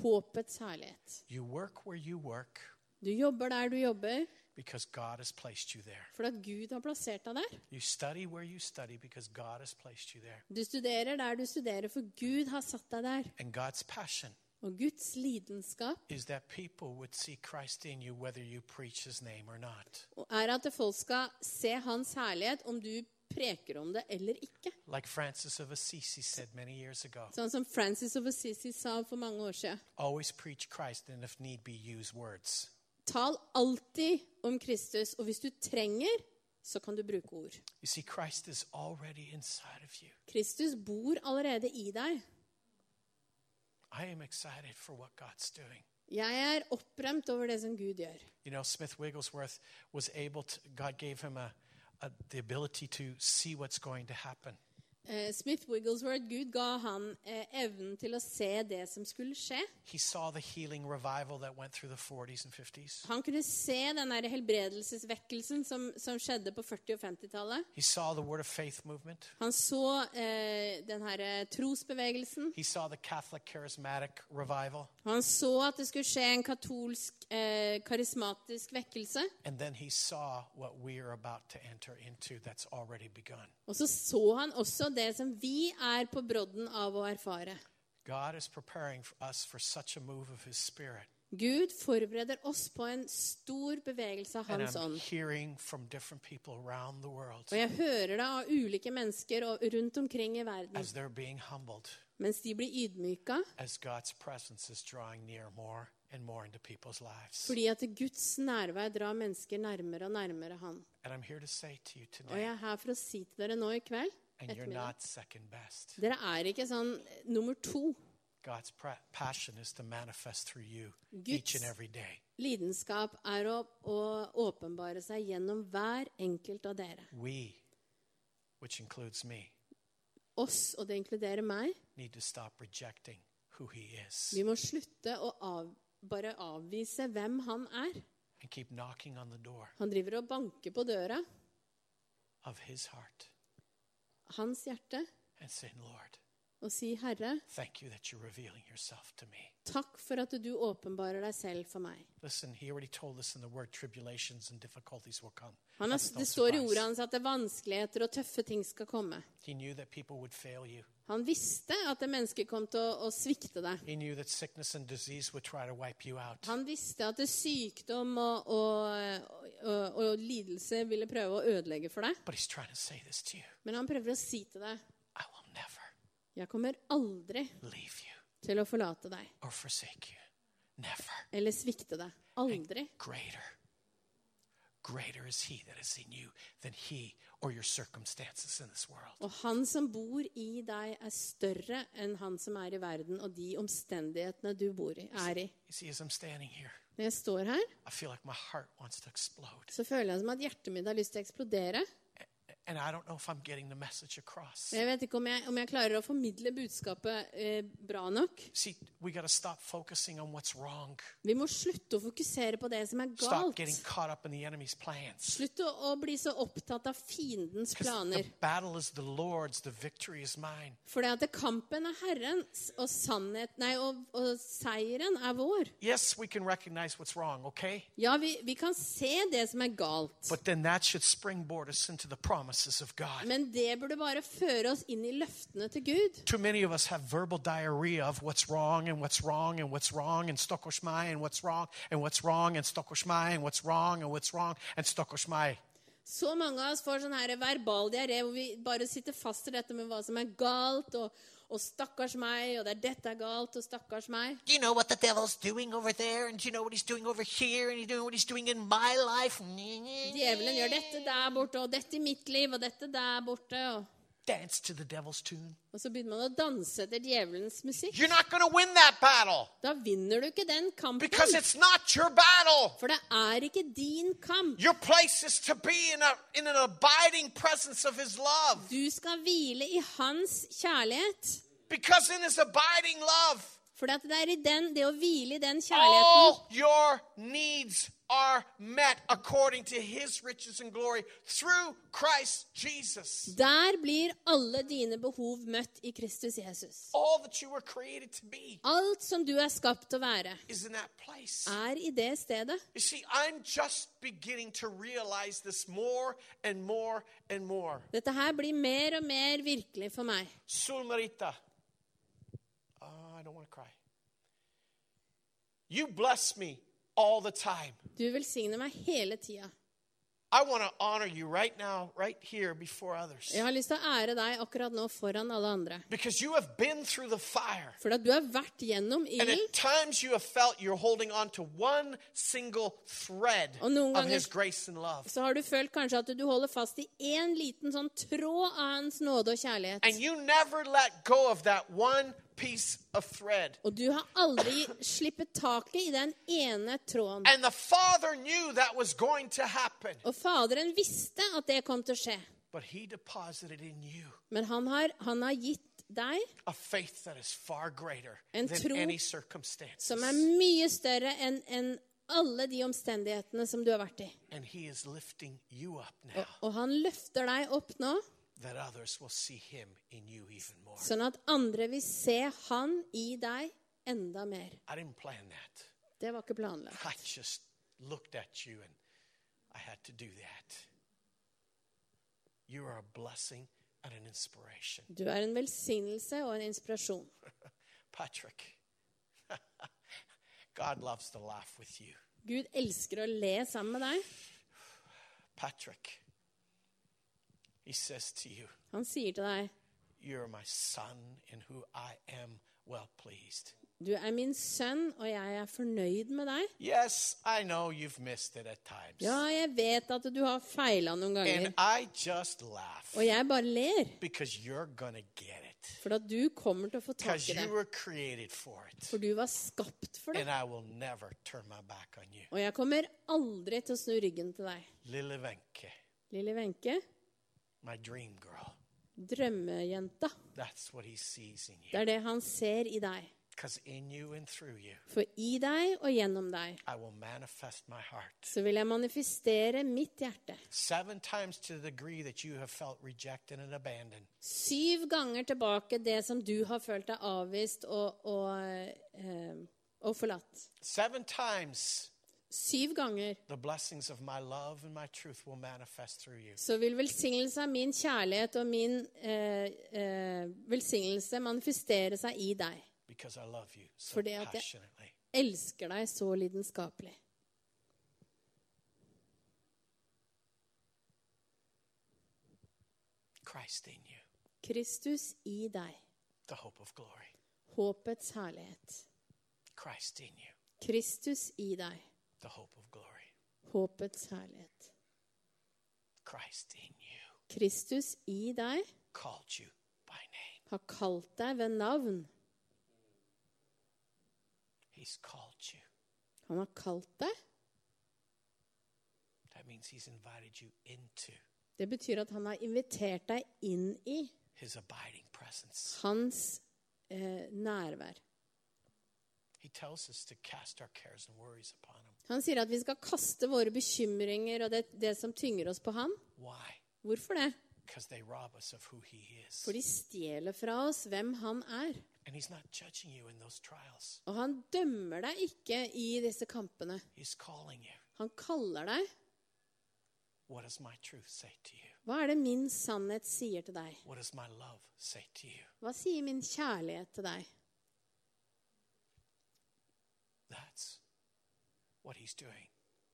håpets herlighet. You work where you work Du jobber der du jobber, because God has placed you there. at Gud har plassert deg der. You study where you study because God has placed you there. Du studerer der du studerer, for Gud har satt deg der. And God's passion Og Guds lidenskap is that people would see Christ in you whether you preach his name or not. er at folk skal se hans herlighet om du preker om det eller ikke. Like Francis of Assisi said many years ago Sånn som Francis of Assisi sa for mange år siden. always preach Christ and if need be, use words. Tal alltid om Kristus, og hvis du trenger, så kan du bruke ord. You see, Christ is already inside of you. Kristus bor allerede i deg. I am excited for what God's doing. Jeg er opprømt over det som Gud gjør. You know, Smith Wigglesworth was able to, God gave him a, a, the ability to see what's going to happen. Eh, Smith Wigglesworth, Gud ga han eh, evnen til å se det som skulle skje. He saw the healing revival that went through the 40s and 50s. Han kunne se den der helbredelsesvekkelsen som, som skjedde på 40- og 50-tallet. He saw the Word of Faith movement. Han så eh, den her eh, trosbevegelsen. Han så at det skulle skje en katolsk, eh, karismatisk vekkelse. Og så så han også det som vi er på brodden av å erfare. God is preparing for us for such a move of His Spirit. Gud forbereder oss på en stor bevegelse av Hans ånd. Og jeg hører det av ulike mennesker rundt omkring i verden. Mens de blir ydmyka and more into people's lives. fordi at Guds nærvær drar mennesker nærmere og nærmere Han. And I'm here to say to you Og jeg er her for å si til dere nå i kveld ettermiddag, not second best. Dere er ikke sånn eh, nummer to. God's passion is to manifest through you Guds- each and every day. Lidenskap er å, å åpenbare seg gjennom hver enkelt av dere. We, which includes me, Oss, og det inkluderer meg, need to stop rejecting who He is vi må slutte å av, bare avvise hvem Han er. and keep knocking on the door Han driver og banker på døra, of His heart hans hjerte, og si, 'Herre, takk for at du åpenbarer deg selv for meg'. Listen, word. Han det står i ordet hans at det vanskeligheter og tøffe ting skal komme. Han visste at det mennesket kom til å, å svikte deg. Han visste at sykdom og, og, og, og lidelse ville prøve å ødelegge for deg. Men han prøver å si til deg Jeg kommer aldri til å forlate deg eller svikte deg. Aldri. Greater. Is He that is in you than He or your circumstances in this world. Og han som bor i deg, er større enn han som er i verden, og de omstendighetene du bor i, er i. You see, as I'm standing here, Når jeg står her, I feel like my heart wants to explode. så føler jeg som at hjertet mitt har lyst til å eksplodere. And I don't know if I'm getting the message across. Jeg vet ikke om jeg, om jeg klarer å formidle budskapet eh, bra nok. See, we got to stop focusing on what's wrong. Vi må slutte å fokusere på det som er Stop galt. getting caught up in the enemy's plans. Slutt å, å bli så opptatt av fiendens planer. the battle is the Lord's, the victory is mine. For det at kampen er Herrens, og, sannhet, nei, og, og seieren er vår. Yes, we can recognize what's wrong, okay? Ja, vi, vi kan se det som er galt. But then that should springboard us into the promises of God. Men det burde bare føre oss inn i løftene til Gud. Too many of us have verbal diarrhea of what's wrong and what's wrong and what's wrong and stokoshmai and what's wrong and what's wrong and stokoshmai and what's wrong and what's wrong and stokoshmai. Så mange av oss får sånn her verbal diaré hvor vi bare sitter fast i dette med hva som er galt, og, og stakkars meg, og det er dette er galt, og stakkars meg. Do you know what the devil's doing over there? And do you know what he's doing over here? And you know what he's doing in my life? Djevelen gjør dette der borte, og dette i mitt liv, og dette der borte. Og, Dance to the devil's tune. og så begynner man å danse etter djevelens musikk. You're not going to win that battle Da vinner du ikke den kampen. because it's not your battle. For det er ikke din kamp. Your place is to be in, a, in an abiding presence of his love. Du skal hvile i hans kjærlighet. Because in his abiding love, For det er i den, det å hvile i den all kjærligheten your needs are met according to his riches and glory through Christ Jesus. Der blir alle dine behov møtt i Kristus Jesus. All that you were created to be Alt som du er skapt til å være, is in that place. er i det stedet. You see, I'm just beginning to realize this more and more and more. Dette her blir mer og mer virkelig for meg. Sulmarita. Oh, I don't want to cry. You bless me all the time. Du velsigner meg hele tida. I want to honor you right now, right here before others. Jeg har lyst til å ære deg akkurat nå foran alle andre. Because you have been through the fire. For at du har vært gjennom And at times you have felt you're holding on to one single thread of His grace and love. Så har du følt kanskje at du holder fast i en liten sånn tråd av hans nåde og kjærlighet. And you never let go of that one piece of thread. Og du har aldri slippet taket i den ene tråden. And the Father knew that was going to happen. Og Faderen visste at det kom til å skje. But He deposited in you Men han har, han har gitt deg a faith that is far greater En than tro any circumstances. som er mye større enn alle de omstendighetene som du har vært i. And He is lifting you up Og, og han løfter deg opp nå, that others will see Him in you even more. sånn at andre vil se han i deg enda mer. Det var ikke planlagt. I just looked at you and I had to do that. You are a blessing and an inspiration. Du er en velsignelse og en inspirasjon. Patrick, God loves to laugh with you. Gud elsker å le sammen med deg. Patrick, He says to you, Han sier til deg, You're my son in who I am well pleased. du er min sønn, og jeg er fornøyd med deg. Yes, I know you've missed it at times. Ja, jeg vet at du har feila noen ganger. And I just laugh Og jeg bare ler, because you're going get it. for at du kommer til å få tak i det. you were created for it. For du var skapt for det. And I will never turn my back on you. Og jeg kommer aldri til å snu ryggen til deg. Lille Wenche, Lille Wenche, my dream girl. drømmejenta. That's what he sees in Det er det han ser i deg. In you and you, For i deg og gjennom deg I will manifest my heart. så vil jeg manifestere mitt hjerte. Seven times to the degree that you have felt rejected and abandoned. Syv ganger tilbake det som du har følt deg avvist og, og, eh, og forlatt. Seven times Syv ganger så vil velsignelse av min kjærlighet og min eh, eh, velsignelse manifestere seg i deg. Fordi at jeg- Elsker deg så lidenskapelig. Kristus i deg. Håpets herlighet. Kristus i deg. The hope of glory. Håpets herlighet. Christ in you Kristus i deg called you by name. har kalt deg ved navn. He's called you. Han har kalt deg. That means he's invited you into Det betyr at han har invitert deg inn i his abiding presence. hans eh, nærvær. He tells us to cast our cares and worries upon. Han sier at vi skal kaste våre bekymringer og det, det som tynger oss på ham. Why? Hvorfor det? For de stjeler fra oss hvem han er. Og han dømmer deg ikke i disse kampene. Han kaller deg. Hva er det min sannhet sier til deg? Hva sier min kjærlighet til deg? That's what he's doing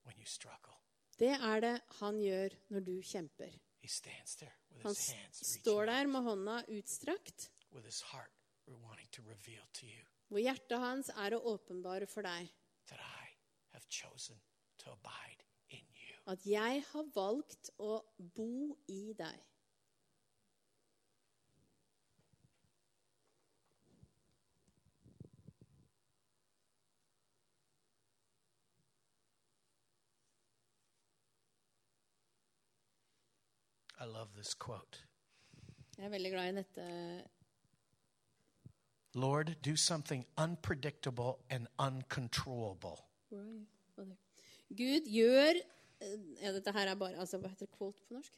when you struggle. Det er det han gjør når du kjemper. He stands there with Han his hands står der med hånda utstrakt, with his heart wanting to reveal to you hvor hjertet hans er å åpenbare for deg that I have chosen to abide in you. at jeg har valgt å bo i deg. I love this quote. Jeg er veldig glad i dette. Lord, do something unpredictable and uncontrollable. Gud gjør eh, ja, Dette her er bare altså, Hva heter quote på norsk?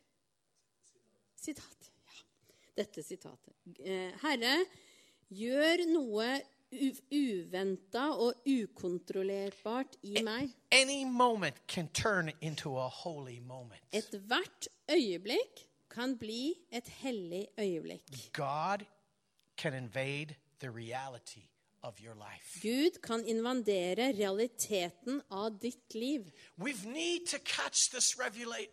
Sitat. Ja. Dette sitatet. Eh, Herre, gjør noe uventa og ukontrollerbart i meg. Any moment can turn into a holy moment. Ethvert øyeblikk kan bli et hellig øyeblikk. God can invade the reality of your life. Gud kan invadere realiteten av ditt liv. We need to catch this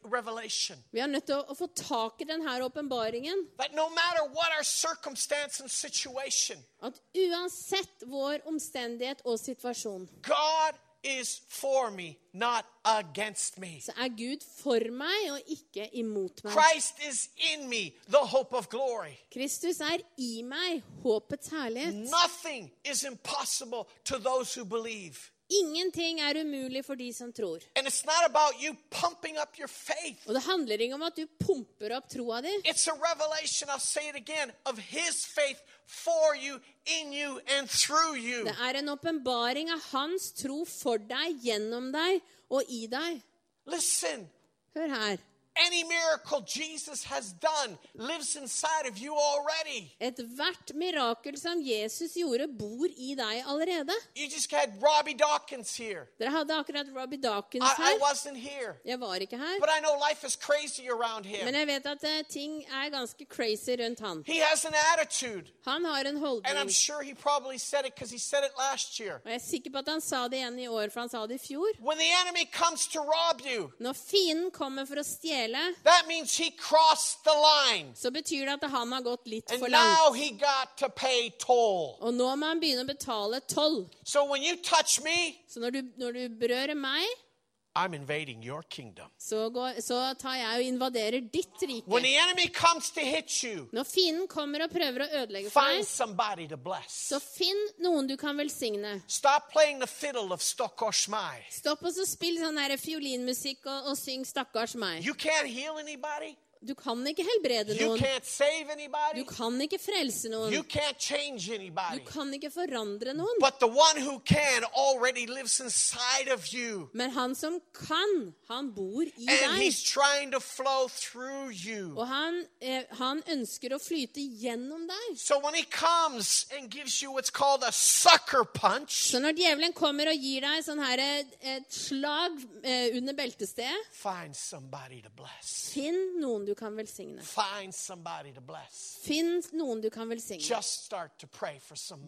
revelation Vi er nødt til å, få tak i denne åpenbaringen. that no matter what our circumstance and situation, At uansett vår omstendighet og situasjon, God is for me, not against me. så er Gud for meg og ikke imot meg. Christ is in me, the hope of glory. Kristus er i meg, håpets herlighet. Nothing is impossible to those who believe. Ingenting er umulig for de som tror. Og det handler ikke om at du pumper opp troa di. It's a revelation, I'll say it again, of His faith for you, in you, and through you. Det er en åpenbaring av hans tro for deg, gjennom deg og i deg. Listen, Hør her. Any miracle Jesus has done lives inside of you already. Ethvert mirakel som Jesus gjorde, bor i deg allerede. You just had Robbie Dawkins here. Dere hadde akkurat Robbie Dawkins I, I her. wasn't here. Jeg var ikke her. But I know life is crazy around him. Men jeg vet at eh, ting er ganske crazy rundt han. He has an attitude. Han har en And I'm holdning. sure he probably said it because he said it last year. Og jeg er sikker på at han sa det igjen i år, for han sa det i fjor. When the enemy comes to rob you, Når fienden kommer for å stjele, that means he crossed the line. så betyr det at han har gått litt And for now langt. he got to pay toll. Og nå må han begynne å betale toll. So when you touch me, Så når du, når du berører meg, I'm invading your kingdom. så, går, så tar jeg og invaderer ditt When rike. the enemy comes to hit you, Når fienden kommer og prøver å ødelegge for find deg, somebody to bless. så finn noen du kan velsigne. Stop playing the fiddle of Stokoshmai. Stopp og så spill sånn her fiolinmusikk og, og syng 'Stakkars meg'. You can't heal anybody. Du kan ikke helbrede noen. Du kan ikke frelse noen. Du kan ikke forandre noen. Men han som kan, han bor i And deg. Og han, eh, han ønsker å flyte gjennom deg. Så når djevelen kommer og gir deg sånn her, eh, et slag eh, under beltestedet, finn noen du kan velsigne. Finn noen du kan velsigne.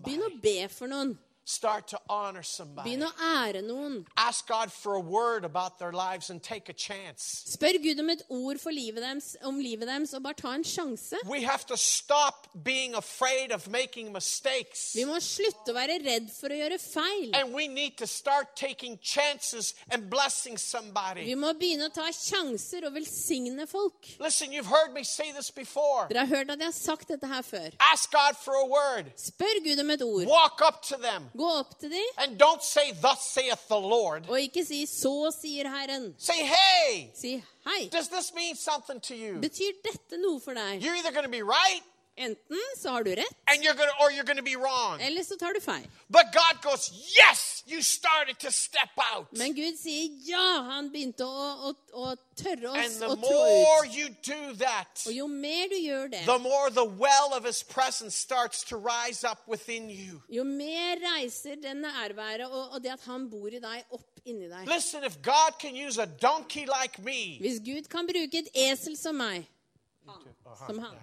Begynn å be for noen. Start to honor somebody. Begynn å ære noen. Ask God for a word about their lives and take a chance. Spør Gud om et ord for livet deres, om livet deres, og bare ta en sjanse. We have to stop being afraid of making mistakes. Vi må slutte å være redd for å gjøre feil. And we need to start taking chances and blessing somebody. Vi må begynne å ta sjanser og velsigne folk. Listen, you've heard me say this before. Dere har hørt at jeg har sagt dette her før. Ask God for a word. Spør Gud om et ord. Walk up to them. Gå opp til dem, And don't say, Thus saith the Lord. og ikke si 'så sier Herren'. Say, Hey, Si 'hei'. does this mean something to you? Betyr dette noe for deg? You're either going to be right Enten så har du rett, and you're gonna, or you're going to be wrong. eller så tar du feil. But God goes, Yes, you started to step out. Men Gud sier ja. Han begynte å, å, å tørre And oss the å trå more ut. you do that, Og jo mer du gjør det, the more the well of his presence starts to rise up within you. jo mer reiser det nærværet og, og det at han bor i deg, opp inni deg. Listen, if God can use a donkey like me, Hvis Gud kan bruke et esel som meg, som han,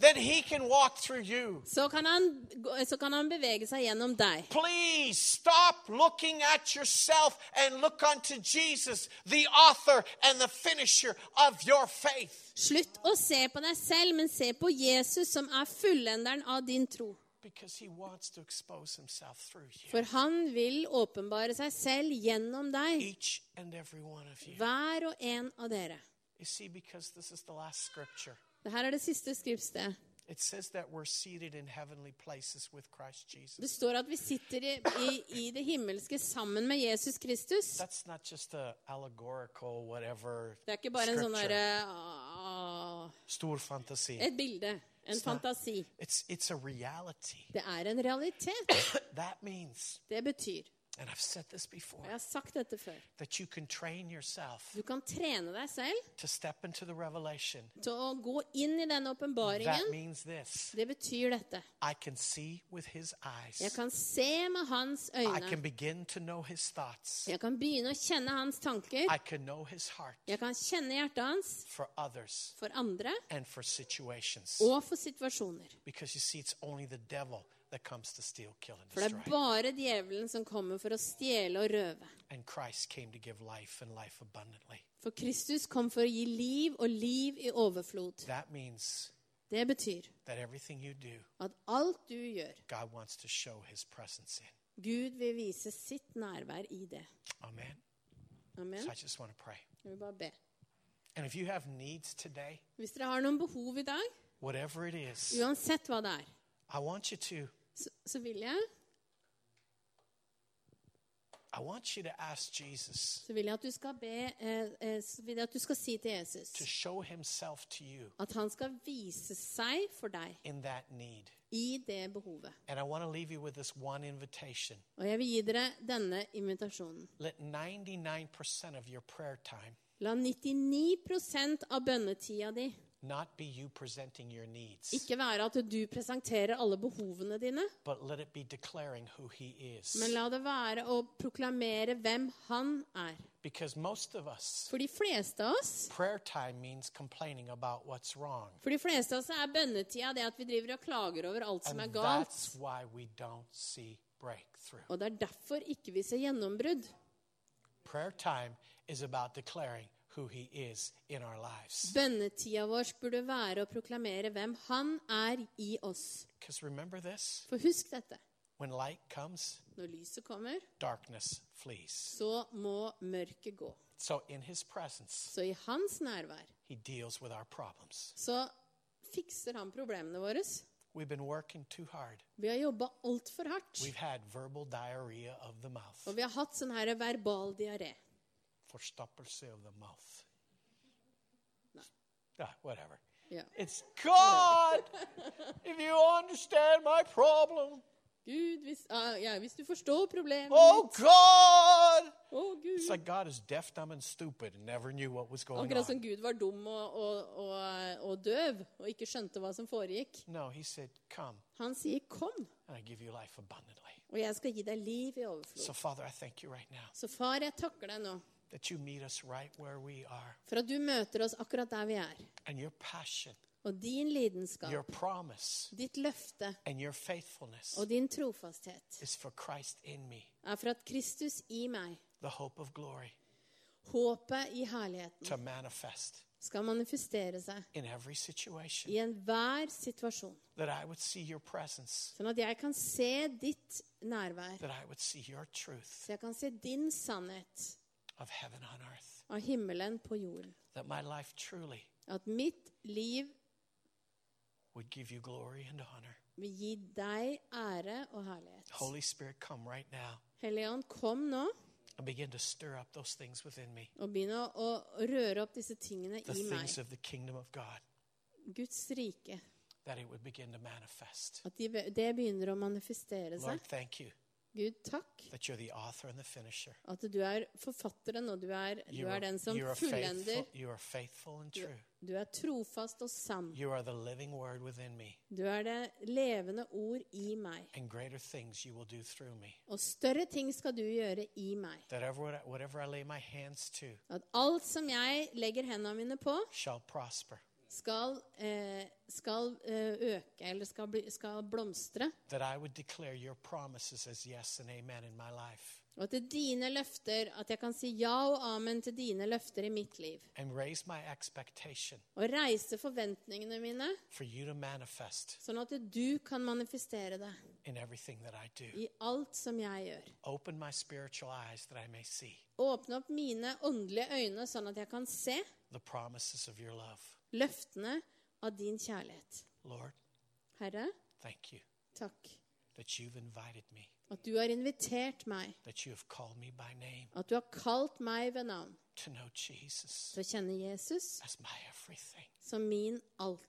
then he can walk through you. så kan han, så kan han bevege seg gjennom deg. Please stop looking at yourself and look unto Jesus, the author and the finisher of your faith. Slutt å se på deg selv, men se på Jesus, som er fullenderen av din tro. Because he wants to expose himself through you. For han vil åpenbare seg selv gjennom deg, Each and every one of you. hver og en av dere. You see, because this is the last scripture, Dette er det siste skriftsted. it says that we're seated in heavenly places with Christ Jesus. Det står at vi sitter i, i, i det himmelske sammen med Jesus Kristus. That's not just a allegorical whatever Det er ikke bare en sånn derre ah, Stor fantasi. Et bilde. En fantasi. It's it's a reality. Det er en realitet. That means, Det betyr, and I've said this before, jeg har sagt dette før, that you can train yourself du kan trene deg selv to step into the revelation. til å gå inn i den That åpenbaringen. means this. Det betyr dette. I can see with his eyes. Jeg kan se med hans I can øyne. begin to know his thoughts. Jeg kan begynne å kjenne hans tanker. I can know his heart Jeg kan kjenne hjertet hans for others for andre and for situations. og for situasjoner. Because you see, it's only the devil that comes to steal, kill, For det er bare djevelen som kommer for å stjele og røve. For Kristus kom for å gi liv og liv i overflod. Det betyr that everything you do, at alt du gjør, God wants to show his presence in. Gud vil vise sitt nærvær i det. Amen. Amen. So I just want to pray. Jeg vil bare be. And if you have needs today, Hvis dere har noen behov i dag, whatever it is, uansett hva det er, I want you to så, så vil jeg I want you to ask Jesus så vil jeg at du skal be eh, eh, så vil jeg at du skal si til Jesus to show himself to you at han skal vise seg for deg in that need. i det behovet. And I want to leave you with this one invitation. Og jeg vil gi dere denne invitasjonen. Let 99% of your prayer time La 99 av bønnetida di needs, ikke være at du presenterer alle behovene dine, men la det være å proklamere hvem han er. Us, For de fleste av oss. For de fleste av oss er bønnetida det at vi driver og klager over alt som And er galt. Og det er derfor ikke vi ser gjennombrudd. Prayer time is about declaring who he is in our lives. Bønnetida vår burde være å proklamere hvem han er i oss. Because remember this For husk dette. when light comes, Når lyset kommer, darkness flees. så må mørket gå. So, in his presence, Så i hans nærvær he deals with our problems. så fikser han problemene våre. We've been working too hard. Vi har jobba altfor hardt. We've had verbal diarrhea of the mouth, Og vi har hatt sånn her verbal diaré. Forstoppelse of the mouth. No. Ah, whatever. Yeah. It's God! if you understand my problem. Gud, hvis, uh, ja, hvis du forstår problemet Oh, mitt God! Oh, Gud. It's like God is deaf, dumb, and stupid and never knew what was going Akkurat som on. Gud var dum og, og, og, og døv og ikke skjønte hva som foregikk. No, he said, Come, Han sier 'kom', and I give you life abundantly. og jeg skal gi deg liv i So, overflod. Father, I thank you right now Så far, jeg takker deg nå that you meet us right where we are. for at du møter oss akkurat der vi er. And your passion, Og din lidenskap, your promise, ditt løfte and your faithfulness og din trofasthet is for Christ in me, er for at Kristus i meg, the hope of glory, håpet i herligheten, to manifest skal manifestere seg in every situation. i enhver situasjon. That I would see your presence, Sånn at jeg kan se ditt nærvær. that I would see your truth Så jeg kan se din sannhet earth. av himmelen på jorden. That my life truly At mitt liv would give you glory and honor. vil gi deg ære og herlighet. Holy Spirit, come right now Hellige kom nå and begin to stir up those things within me, og begynn å å røre opp disse tingene the i meg. things of the kingdom of God, Guds rike. that it would begin to manifest. At de, det begynner å manifestere seg. Lord, thank you Gud, takk at du er forfatteren, og du er, du er den som fullender. Du, er trofast og sann. Du er det levende ord i meg. Og større ting skal du gjøre i meg. At alt som jeg legger hendene mine på, skal, eh, skal eh, øke eller skal, bli, skal blomstre. That I would declare your promises as yes and amen in my life, Og til dine løfter, at jeg kan si ja og amen til dine løfter i mitt liv. and raise my Og reise forventningene mine, sånn at du kan manifestere det in that I alt som jeg gjør. Open my eyes that I may see Åpne opp mine åndelige øyne, sånn at jeg kan se løftene løftene av din kjærlighet. Lord, Herre, thank you takk that you've invited me, at du har invitert meg, that you have called me by name at du har kalt meg ved navn to know Jesus til å kjenne Jesus as my everything. som min alt.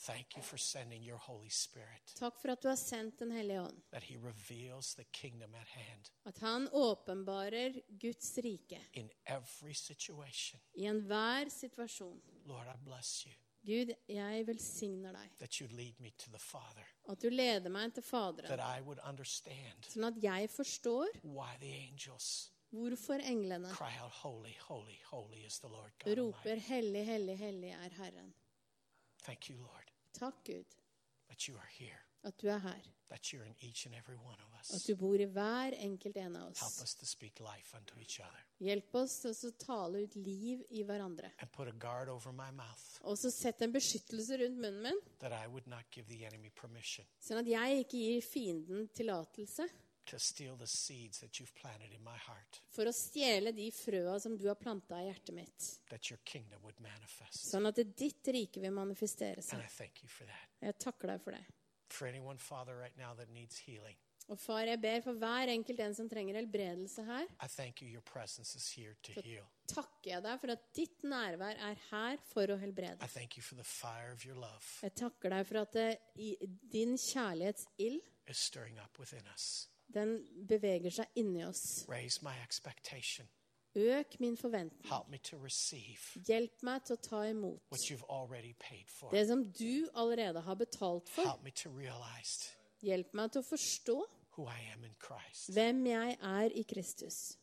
Thank you for sending your Holy Spirit, Takk for at du har sendt Den hellige ånd. that He reveals the kingdom at hand At han åpenbarer Guds rike in every situation. i enhver situasjon. Lord, I bless you Gud, jeg velsigner deg. At du leder meg til Faderen, sånn at jeg forstår hvorfor englene out, Holy, holy, holy is the Lord God roper 'Hellig, hellig, hellig er Herren'. You, Takk, Gud, At du er here, at du er her. that you're in each and every one of At us. du bor i hver enkelt en av Help oss. us to speak life unto each other Hjelp oss til å tale ut liv i hverandre. and put a guard over my mouth Og så sett en beskyttelse rundt munnen min, that I would not give the enemy permission sånn at jeg ikke gir fienden tillatelse to steal the seeds that you've planted in my heart, for å stjele de frøa som du har planta i hjertet mitt. that your kingdom would manifest. Sånn at ditt rike vil manifestere And seg. I thank you for that. Jeg takker deg for det. For anyone, Father, right now that needs healing, Og far, jeg ber for hver enkelt en som trenger helbredelse her. I thank you, your presence is here to heal. Takker jeg deg for at ditt nærvær er her for å helbrede. I thank you for the fire of your love Jeg takker deg for at det, i, din kjærlighetsild, is stirring up within us. den beveger seg inni oss. Raise my expectation. Øk min forventning. Hjelp meg til å ta imot det som du allerede har betalt for. Hjelp meg til å forstå hvem jeg er i Kristus.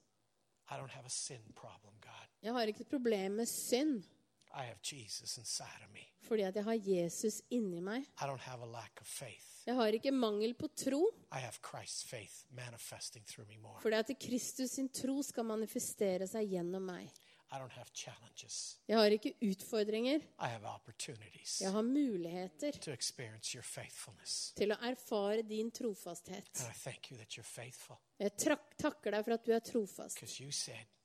Jeg har ikke et problem med synd, I have Jesus inside of me. fordi at jeg har Jesus inni meg. I don't have a lack of faith. Jeg har ikke mangel på tro, I have Christ's faith manifesting through me more. fordi at Kristus sin tro skal manifestere seg gjennom meg. I don't have challenges. Jeg har ikke utfordringer, I have opportunities jeg har muligheter to experience your faithfulness. til å erfare din trofasthet. And I thank you that you're faithful Jeg takker deg for at du er trofast,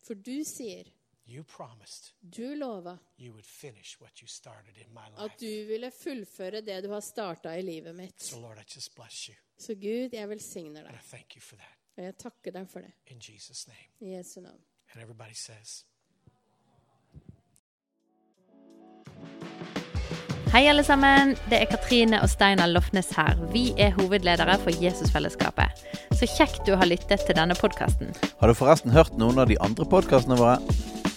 for du sier, you promised du lova, you would finish what you started in my at du ville fullføre det du har starta i livet mitt. So, Lord, I just bless you Så Gud, jeg velsigner and deg, I thank you for that og jeg takker deg for det. in Jesus' name. I Jesu navn. And everybody says, Hei, alle sammen. Det er Katrine og Steinar Lofnes her. Vi er hovedledere for Jesusfellesskapet. Så kjekt du har lyttet til denne podkasten. Har du forresten hørt noen av de andre podkastene våre?